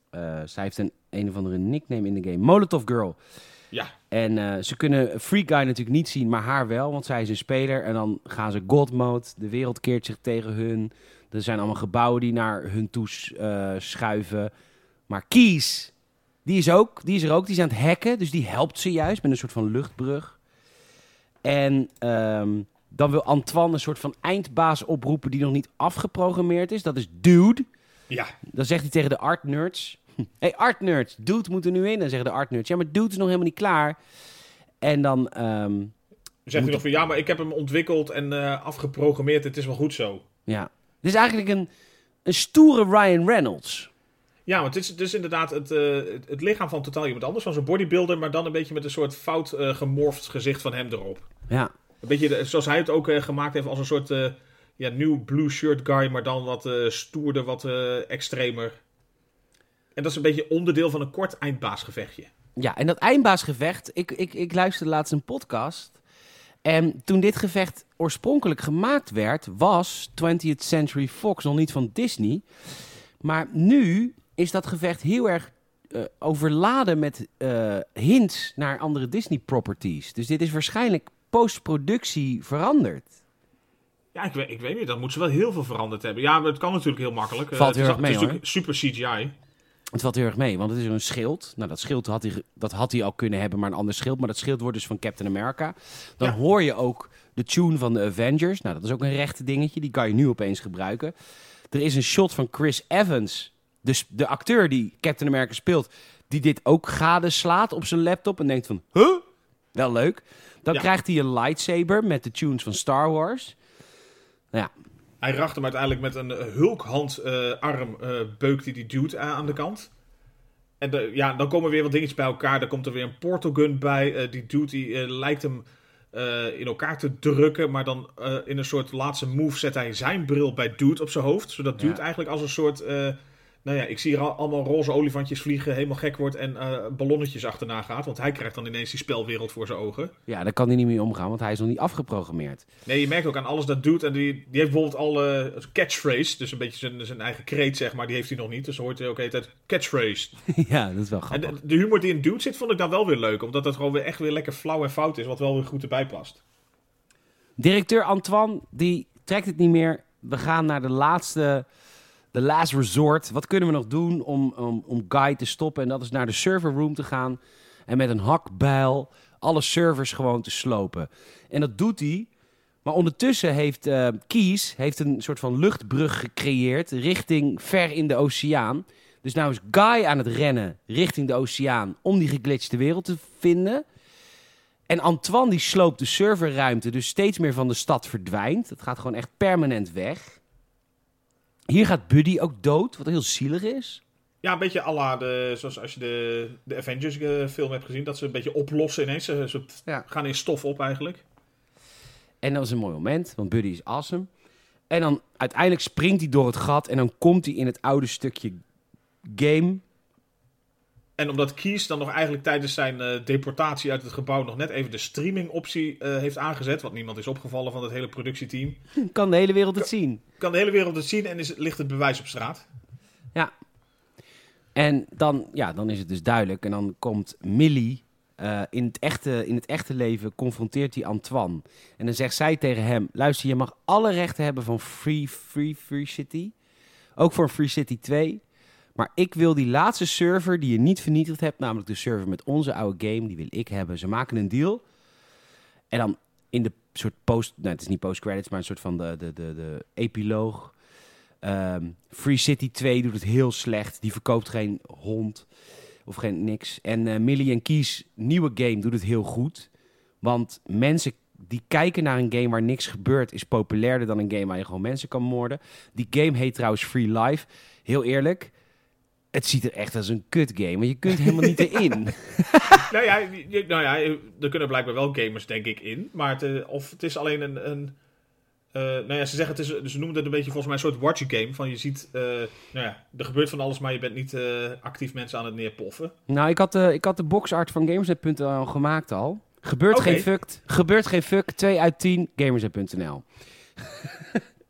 Eh, zij heeft een een of andere nickname in de game. Molotov Girl. Ja, En ze kunnen Freak Guy natuurlijk niet zien, maar haar wel, want zij is een speler. En dan gaan ze God Mode, de wereld keert zich tegen hun. Er zijn allemaal gebouwen die naar hun toe eh, schuiven. Maar Kies, die is, ook, die is er ook, die is aan het hacken. Dus die helpt ze juist met een soort van luchtbrug. En ehm, dan wil Antoine een soort van eindbaas oproepen die nog niet afgeprogrammeerd is. Dat is Dude. ja. Dan zegt hij tegen de art nerds. hey art nerds, Dude moet er nu in. Dan zeggen de art nerds. Ja, maar Dude is nog helemaal niet klaar. En dan... Dan zegt hij nog van ja, maar ik heb hem ontwikkeld en eh, afgeprogrammeerd. Het is wel goed zo. ja. Het is eigenlijk een, een stoere Ryan Reynolds. Ja, want het is dus inderdaad het, eh, het, het lichaam van totaal iemand anders. Van zo'n bodybuilder, maar dan een beetje met een soort fout eh, gemorfd gezicht van hem erop. Ja. Een beetje de- zoals hij het ook eh, gemaakt heeft als een soort ja, nieuw blue shirt guy, maar dan wat stoerder, wat extremer. En dat is een beetje onderdeel van een kort eindbaasgevechtje. Ja, en dat eindbaasgevecht, ik, ik, ik luisterde laatst een podcast. En toen dit gevecht oorspronkelijk gemaakt werd, was 20th Century Fox nog niet van Disney. Maar nu is dat gevecht heel erg eh, overladen met eh, hints naar andere Disney properties. Dus dit is waarschijnlijk postproductie veranderd. Ja, ik weet, ik weet niet. Dan moet ze wel heel veel veranderd hebben. Ja, maar het kan natuurlijk heel makkelijk. Valt het heel is, erg mee, Het is natuurlijk super CGI. Het valt heel erg mee, want het is een schild. Nou, dat schild had hij, dat had hij al kunnen hebben, maar een ander schild. Maar dat schild wordt dus van Captain America. Dan Ja. hoor je ook de tune van de Avengers. Nou, dat is ook een rechte dingetje. Die kan je nu opeens gebruiken. Er is een shot van Chris Evans, dus de acteur die Captain America speelt, die dit ook gadeslaat op zijn laptop en denkt van, huh? Wel leuk. Dan Ja. krijgt hij een lightsaber met de tunes van Star Wars. Nou ja, Hij racht hem uiteindelijk met een eh, hulkhand eh, arm eh beukt hij die dude aan aan de kant. En de, ja, dan komen weer wat dingetjes bij elkaar. Dan komt er weer een portal gun bij. Die dude die, lijkt hem in elkaar te drukken. Maar dan in een soort laatste move zet hij zijn bril bij dude op zijn hoofd. Zodat dude Ja. eigenlijk als een soort... nou ja, ik zie hier al- allemaal roze olifantjes vliegen. Helemaal gek wordt en eh, ballonnetjes achterna gaat. Want hij krijgt dan ineens die spelwereld voor zijn ogen. ja, daar kan hij niet mee omgaan, want hij is nog niet afgeprogrammeerd. Nee, je merkt ook aan alles dat doet. En die, die heeft bijvoorbeeld al eh, catchphrase. Dus een beetje zijn, zijn eigen kreet, zeg maar. Die heeft hij nog niet. Dus hoort hij ook de hele tijd catchphrase. ja, dat is wel En grappig. de, de humor die in Dude zit, vond ik dan wel weer leuk. Omdat het gewoon weer echt weer lekker flauw en fout is. Wat wel weer goed erbij past. Directeur Antoine, die trekt het niet meer. We gaan naar de laatste, de last resort. Wat kunnen we nog doen om, om, Guy te stoppen? En dat is naar de server room te gaan. En met een hakbijl alle servers gewoon te slopen. En dat doet hij. Maar ondertussen heeft eh Kies heeft een soort van luchtbrug gecreëerd richting ver in de oceaan. Dus nou is Guy aan het rennen richting de oceaan om die geglitchte wereld te vinden. En Antoine die sloopt de serverruimte, dus steeds meer van de stad verdwijnt. Het gaat gewoon echt permanent weg. Hier gaat Buddy ook dood, wat heel zielig is. Ja, een beetje à la de, zoals als je de, de Avengers eh, film hebt gezien. Dat ze een beetje oplossen ineens. Ze, ze Ja. gaan in stof op eigenlijk. En dat was een mooi moment, want Buddy is awesome. En dan uiteindelijk springt hij door het gat en dan komt hij in het oude stukje game. En omdat Kies dan nog eigenlijk tijdens zijn eh, deportatie uit het gebouw... nog net even de streaming optie eh, heeft aangezet. Wat niemand is opgevallen van het hele productieteam. Kan de hele wereld het zien. Kan de hele wereld het zien en is, ligt het bewijs op straat. Ja. En dan, ja, dan is het dus duidelijk. En dan komt Millie eh, in, het echte, in het echte leven, confronteert hij Antoine. En dan zegt zij tegen hem: Luister, je mag alle rechten hebben van Free, Free, Free City. Ook voor Free City 2. Maar ik wil die laatste server die je niet vernietigd hebt, namelijk de server met onze oude game, die wil ik hebben. Ze maken een deal. En dan in de soort post, nou het is niet post-credits, maar een soort van de, de, de, de epiloog. Ehm, Free City 2 doet het heel slecht. Die verkoopt geen hond of geen niks. En eh Millie en Kies nieuwe game doet het heel goed. Want mensen die kijken naar een game waar niks gebeurt... is populairder dan een game waar je gewoon mensen kan moorden. Die game heet trouwens Free Life. Heel eerlijk, het ziet er echt als een kut game. Maar je kunt helemaal niet erin. nou, ja, nou ja, er kunnen blijkbaar wel gamers, denk ik, in. Maar het, eh, of het is alleen een... een eh, nou ja, ze zeggen het is, ze noemen het een beetje volgens mij een soort watch game. Van je ziet, eh, nou ja, er gebeurt van alles, maar je bent niet eh, actief mensen aan het neerpoffen. nou, ik had, de, ik had de boxart van Gamersnet.nl gemaakt al. Gebeurt geen fuck. Gebeurt geen fuck. 2 uit 10. Gamersnet.nl.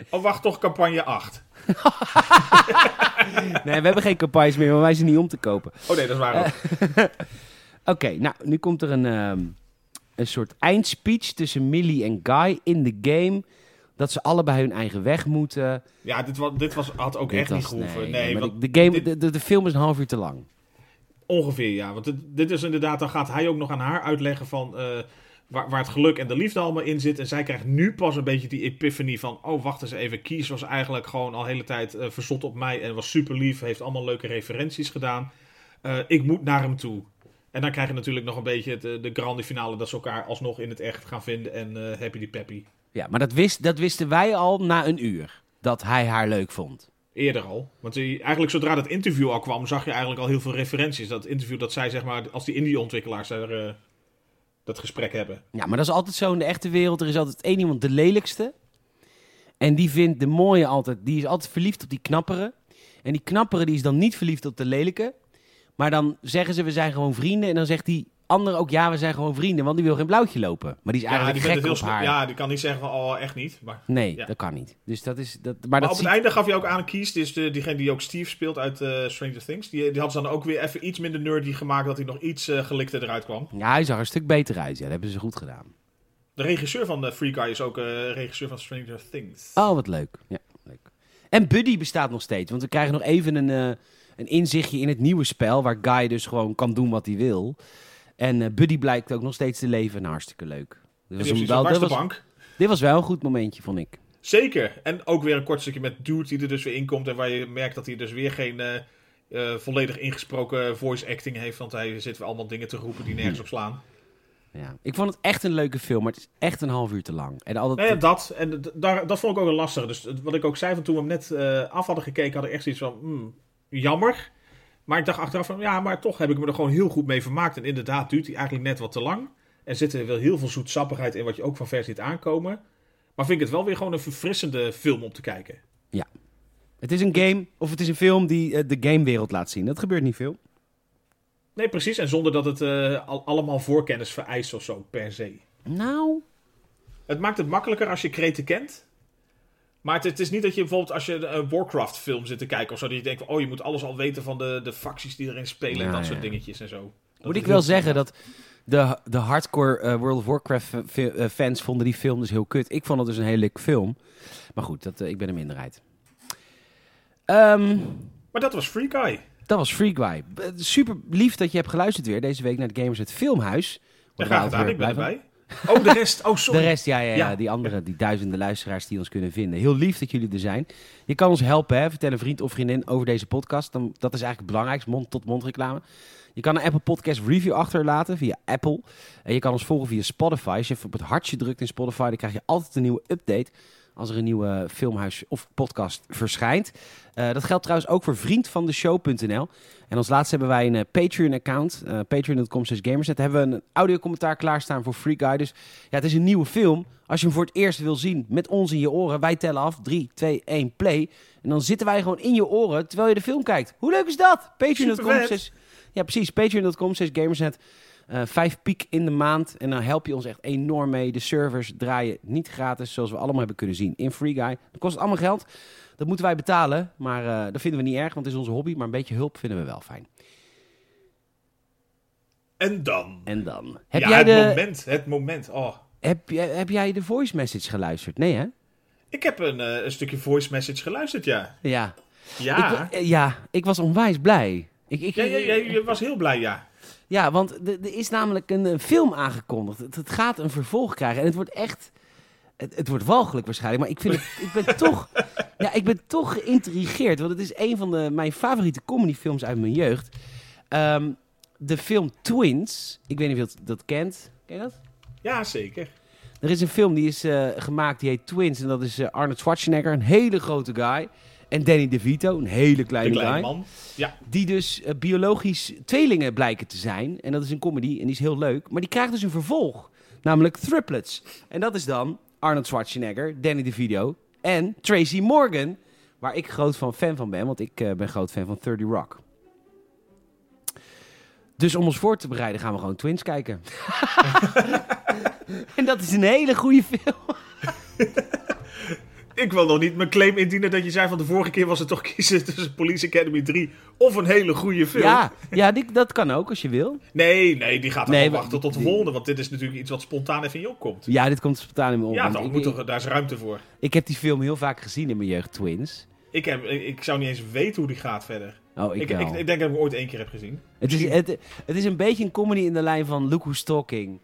Oh, wacht toch, campagne 8. Nee, we hebben geen campagnes meer, maar wij zijn niet om te kopen. Oh nee, dat is waar ook. Oké, nou, nu komt er een, ehm, een soort eindspeech tussen Millie en Guy in de game. Dat ze allebei hun eigen weg moeten. Ja, dit, was, dit was, had ook Dit echt niet gehoeven. nee, want de, game, dit- de, de, film is een half uur te lang. Ongeveer, ja. Want dit, dit is inderdaad, dan gaat hij ook nog aan haar uitleggen van eh, waar, waar het geluk en de liefde allemaal in zit. En zij krijgt nu pas een beetje die epiphany van, oh wacht eens even, Kies was eigenlijk gewoon al de hele tijd eh verzot op mij en was super lief, heeft allemaal leuke referenties gedaan. Eh, ik moet naar hem toe. En dan krijg je natuurlijk nog een beetje eh, de grande finale dat ze elkaar alsnog in het echt gaan vinden en eh, happy die peppy. Ja, maar dat, wist, dat wisten wij al na een uur. Dat hij haar leuk vond. Eerder al. Want eigenlijk zodra dat interview al kwam, zag je eigenlijk al heel veel referenties. Dat interview dat zij, zeg maar, als die indie-ontwikkelaars daar dat gesprek hebben. Ja, maar dat is altijd zo in de echte wereld. Er is altijd één iemand de lelijkste. En die vindt de mooie altijd. Die is altijd verliefd op die knappere. En die knappere die is dan niet verliefd op de lelijke. Maar dan zeggen ze we zijn gewoon vrienden. En dan zegt die andere ook ja we zijn gewoon vrienden. Want die wil geen blauwtje lopen. Maar die is Ja, die eigenlijk gek heel op sp- haar. Ja, die kan niet zeggen van, oh, echt niet. Maar, Nee, Ja. dat kan niet. Dus dat is... Dat, maar maar dat op ziet- het einde gaf je ook aan Kies, dus de, diegene die ook Steve speelt uit eh, Stranger Things. Die, die had ze dan ook weer even iets minder nerdy gemaakt, dat hij nog iets eh, gelikter eruit kwam. Ja, hij zag er een stuk beter uit. Ja, dat hebben ze goed gedaan. De regisseur van de Free Guy is ook eh, regisseur van Stranger Things. Oh, wat leuk. Ja, leuk. En Buddy bestaat nog steeds. Want we krijgen nog even een, eh, een inzichtje in het nieuwe spel. Waar Guy dus gewoon kan doen wat hij wil. En eh, Buddy blijkt ook nog steeds te leven. En hartstikke leuk. Dit was, een, wel, was, bank? dit was wel een goed momentje, vond ik. Zeker. En ook weer een kort stukje met Dude die er dus weer in komt. En waar je merkt dat hij dus weer geen eh, eh, volledig ingesproken voice acting heeft. Want hij zit weer allemaal dingen te roepen die nergens op slaan. Ja. Ik vond het echt een leuke film. Maar het is echt een half uur te lang. En altijd, Nou ja, dat. En daar, dat vond ik ook een lastige. Dus wat ik ook zei van toen we hem net eh, af hadden gekeken, had ik echt zoiets van, hmm, jammer. Maar ik dacht achteraf van, ja, maar toch heb ik me er gewoon heel goed mee vermaakt. En inderdaad duurt hij eigenlijk net wat te lang. Er zit er wel heel veel zoetsappigheid in, wat je ook van vers ziet aankomen. Maar vind ik het wel weer gewoon een verfrissende film om te kijken. het is een game, of het is een film die eh, de gamewereld laat zien. Dat gebeurt niet veel. Nee, precies. En zonder dat het eh, al, allemaal voorkennis vereist of zo, per se. Nou, Het maakt het makkelijker als je kreten kent. Maar het, het is niet dat je bijvoorbeeld als je een Warcraft film zit te kijken of zo, dat je denkt van, oh, je moet alles al weten van de, de facties die erin spelen en dat ja, soort dingetjes en zo. Dat moet ik wel zeggen dat de, de hardcore eh, World of Warcraft f- fi- eh, fans vonden die film dus heel kut. Ik vond het dus een hele leuke film. Maar goed, dat, eh, ik ben een minderheid. Ehm, Maar dat was Free Guy. dat was Free Guy. Super lief dat je hebt geluisterd weer deze week naar het Gamers het Filmhuis. Ja, graag gedaan, wel ik ben erbij. Oh, de rest. Oh, sorry. De rest, ja, ja, ja, Ja. die andere, die duizenden luisteraars die ons kunnen vinden. Heel lief dat jullie er zijn. Je kan ons helpen, hè? vertel een vriend of vriendin over deze podcast. Dan, dat is eigenlijk het belangrijkste, mond-tot-mond reclame. Je kan een Apple Podcast review achterlaten via Apple. En je kan ons volgen via Spotify. Als je even op het hartje drukt in Spotify, dan krijg je altijd een nieuwe update als er een nieuwe filmhuis of podcast verschijnt. Eh, dat geldt trouwens ook voor vriendvandeshow.nl. En als laatste hebben wij een eh, Patreon-account, eh patreon.com slash gamersnet. Daar hebben we een audiocommentaar klaarstaan voor Free Guy. Dus ja, het is een nieuwe film. Als je hem voor het eerst wil zien met ons in je oren, wij tellen af. 3, 2, 1, play. En dan zitten wij gewoon in je oren terwijl je de film kijkt. Hoe leuk is dat? Patreon.com slash... Ja, precies. Patreon.com slash gamersnet. Eh, vijf piek in de maand. En dan help je ons echt enorm mee. De servers draaien niet gratis, zoals we allemaal hebben kunnen zien in Free Guy. Dat kost allemaal geld. Dat moeten wij betalen. Maar eh, dat vinden we niet erg, want het is onze hobby. Maar een beetje hulp vinden we wel fijn. En dan. En dan. Heb, ja, jij, het de, moment. Het moment. Oh. heb, jij- heb jij de voice message geluisterd? Nee, hè? Ik heb een, eh, een stukje voice message geluisterd, ja. Ja. Ja. Ik, ja, ik was onwijs blij. Ik, ik, ja, ja, ja, je was heel blij, ja. Ja, want er is namelijk een, film aangekondigd. Het, het gaat een vervolg krijgen. En het wordt echt... Het, het wordt walgelijk waarschijnlijk. Maar ik, vind het, ik, ben toch, ja, ik ben toch geïntrigeerd. Want het is een van de, mijn favoriete comedyfilms uit mijn jeugd. Ehm, de film Twins. Ik weet niet of je dat, dat kent. Ken je dat? Ja, zeker. Er is een film die is eh, gemaakt, die heet Twins. En dat is eh, Arnold Schwarzenegger, een hele grote guy. En Danny DeVito, een hele De kleine, guy. man. Ja. Die dus eh, biologisch tweelingen blijken te zijn. En dat is een comedy en die is heel leuk. Maar die krijgt dus een vervolg. Namelijk Triplets. En dat is dan Arnold Schwarzenegger, Danny DeVito en Tracy Morgan. Waar ik groot van fan van ben, want ik eh, ben groot fan van 30 Rock. Dus om ons voor te bereiden gaan we gewoon Twins kijken. en dat is een hele goede film. Ik wil nog niet mijn claim indienen dat je zei van de vorige keer was het toch kiezen tussen Police Academy 3 of een hele goede film. Ja, ja die, dat kan ook als je wil. Nee, nee, die gaat er Nee, wachten tot de die- volgende. Want dit is natuurlijk iets wat spontaan even in je opkomt. Ja, dit komt spontaan in me op. Ja, dan ik, moet toch, daar is ruimte voor. ik heb die film heel vaak gezien in mijn jeugd, Twins. Ik, heb, ik, ik zou niet eens weten hoe die gaat verder. Oh, ik, Ik, wel. ik, ik denk dat ik hem ooit één keer heb gezien. het, is, het, het is een beetje een comedy in de lijn van Look Who's Talking.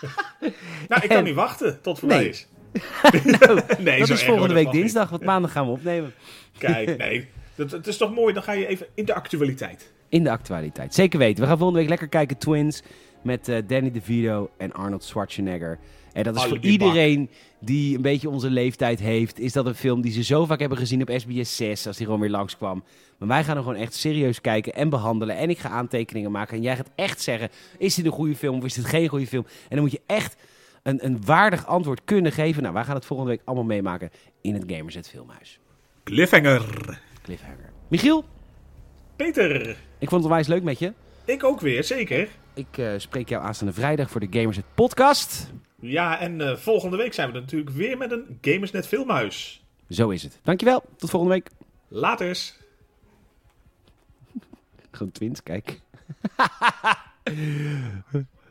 Nou, ik kan niet wachten tot het voorbij Nee. is. nee, dat is volgende week dinsdag, want maandag gaan we opnemen. Kijk, nee. Dat, het is toch mooi, dan ga je even in de actualiteit. In de actualiteit. Zeker weten. We gaan volgende week lekker kijken Twins met eh, Danny DeVito en Arnold Schwarzenegger. En dat is voor iedereen die een beetje onze leeftijd heeft, is dat een film die ze zo vaak hebben gezien op SBS 6 als die gewoon weer langskwam. Maar wij gaan hem gewoon echt serieus kijken en behandelen. En ik ga aantekeningen maken. En jij gaat echt zeggen, is dit een goede film of is dit geen goede film? En dan moet je echt een, een waardig antwoord kunnen geven. Nou, wij gaan het volgende week allemaal meemaken in het Gamerzet Filmhuis. Cliffhanger. Cliffhanger. Michiel, Peter, ik vond het onwijs leuk met je. ik ook weer, zeker. Ik eh, spreek jou aanstaande vrijdag voor de Gamerzet podcast. Ja, en eh, volgende week zijn we er natuurlijk weer met een Gamersnet Filmhuis. Zo is het. Dankjewel. Tot volgende week. Laters. Gewoon twins, kijk.